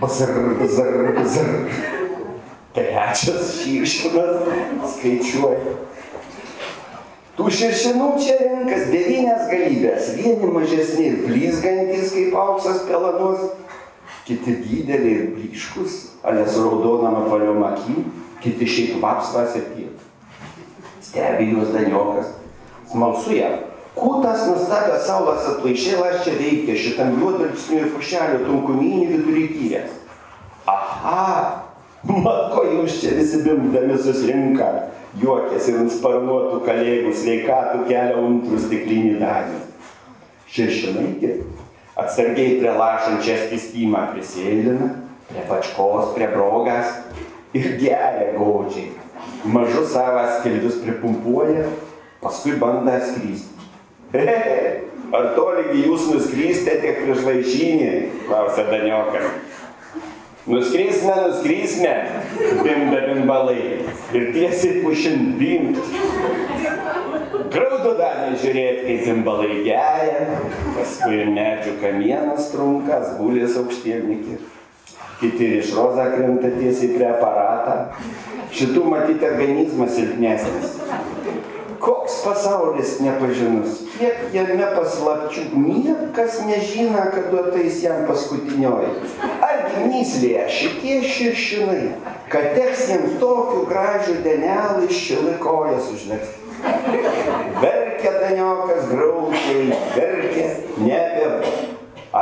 Bazar, bazar, bazar. Trečias šypšinas, skaičiuoja. Tų širšinų čia renkas devynės galybės, vieni mažesni ir blizgantis kaip auksas pelanos, kiti dideliai ir blyškus, ale su raudonam apvaliom akim, kiti šiaip vapsvas ir tiek. Stebi juos daniokas, smalsu jam. Kutas nustatęs saulas atplaišėlas čia veikia šitam juodalksniu ir pušelio tunkumynį vidury tyrės. Aha, mat ko jūs čia visi bimdami susirinka, juokėsi ant sparnuotų kalėjimų sveikatų kelia untrų stiklinį danį. Širšinaitė atsargiai prie lašančią spistymą prisėlina, prie pačkos, prie brogas ir geria godžiai. Mažus savas kilvius pripumpuoja, paskui banda skrysti. Ar tolygi jūs nuskrysite tiek prieš vaišynį, klausia Daniokas. Nuskrysime, nuskrysime, bimba bimbalai. Ir tiesiai pušin bimt. Graudu danai žiūrėti, kaip bimbalai geria, paskui ir medžių kamienas trunkas, gulės aukštielnikį. Kiti iš roza krenta tiesiai prie aparatą. Šitų matyti organizmas silpnesnis. Koks pasaulis nepažinus, kiek jame paslapčių, niekas nežino, kad duotais jam paskutinioji. Argi myslėje šitie širšinai, kad teks jiems tokių gražių denelų iš šilikojas užversti. Verkia daniokas graukiai, verkia ne apie,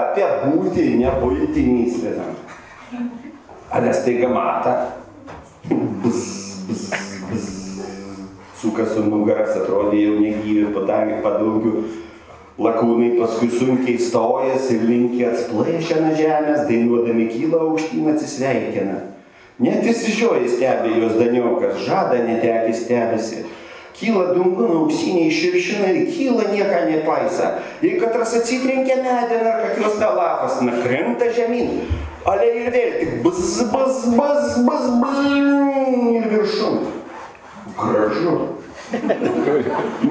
apie būtį, ne būtį myslėdam. Ale staiga mata, bzz, bzz, bzz sukas su nugaras, atrodė jau negyvi padangi padaugių. Lakūnai paskui sunkiai stojas ir linkiai atsplaišia nuo žemės, dainuodami kyla aukštyn atsisveikina. Net įsižioja stebi jos daniokas, žada netekis stebisi. Kyla dungun auksiniai širšinai, kyla nieka nepaisa. Jei katras atsitrenkia medį ar kokios lapas, nakrenta žemyn. Ale ir vėl tik bus, bus, bus, bus, bus ir viršum. Gražu.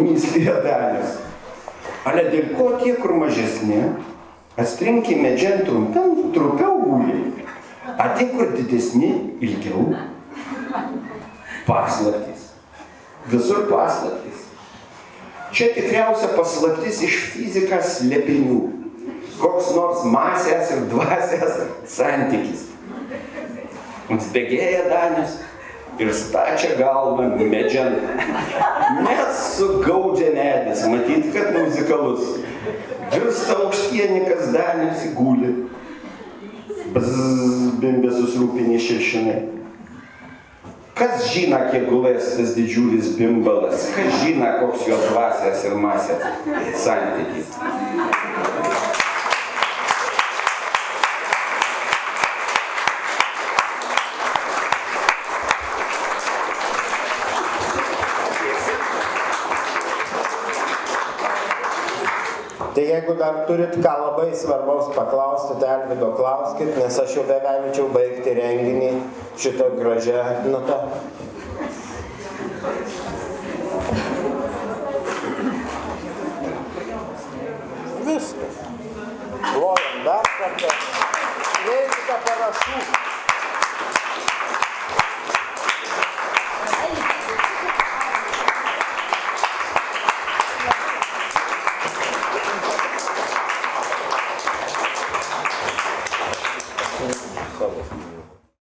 Myslė dalis. Ale dėl ko tie, kur mažesni, atrinkime džen trumpiau, trumpiau guli. A tie, kur didesni, ilgiau. Paslaptis. Visur paslaptis. Čia tikriausia paslaptis iš fizikas lepinių. Koks nors masės ir dvasės santykis. Mums begėja Danius ir stačia galvą medžian. Net sugaudžia medis, matyti, kad muzikalus. Virsta aukštienikas Danius įgūlė. Bimbė susirūpinė širšinai. Kas žino, kiek gulės tas didžiulis bimbalas? Kas žino, koks jo dvasės ir masės santykis? Tai jeigu dar turit ką labai svarbaus paklausti, tai Alvido klauskit, nes aš jau bevelčiau baigti renginį šitą gražią notą. Viskas. Plojam dar kartą. Neikite parašų.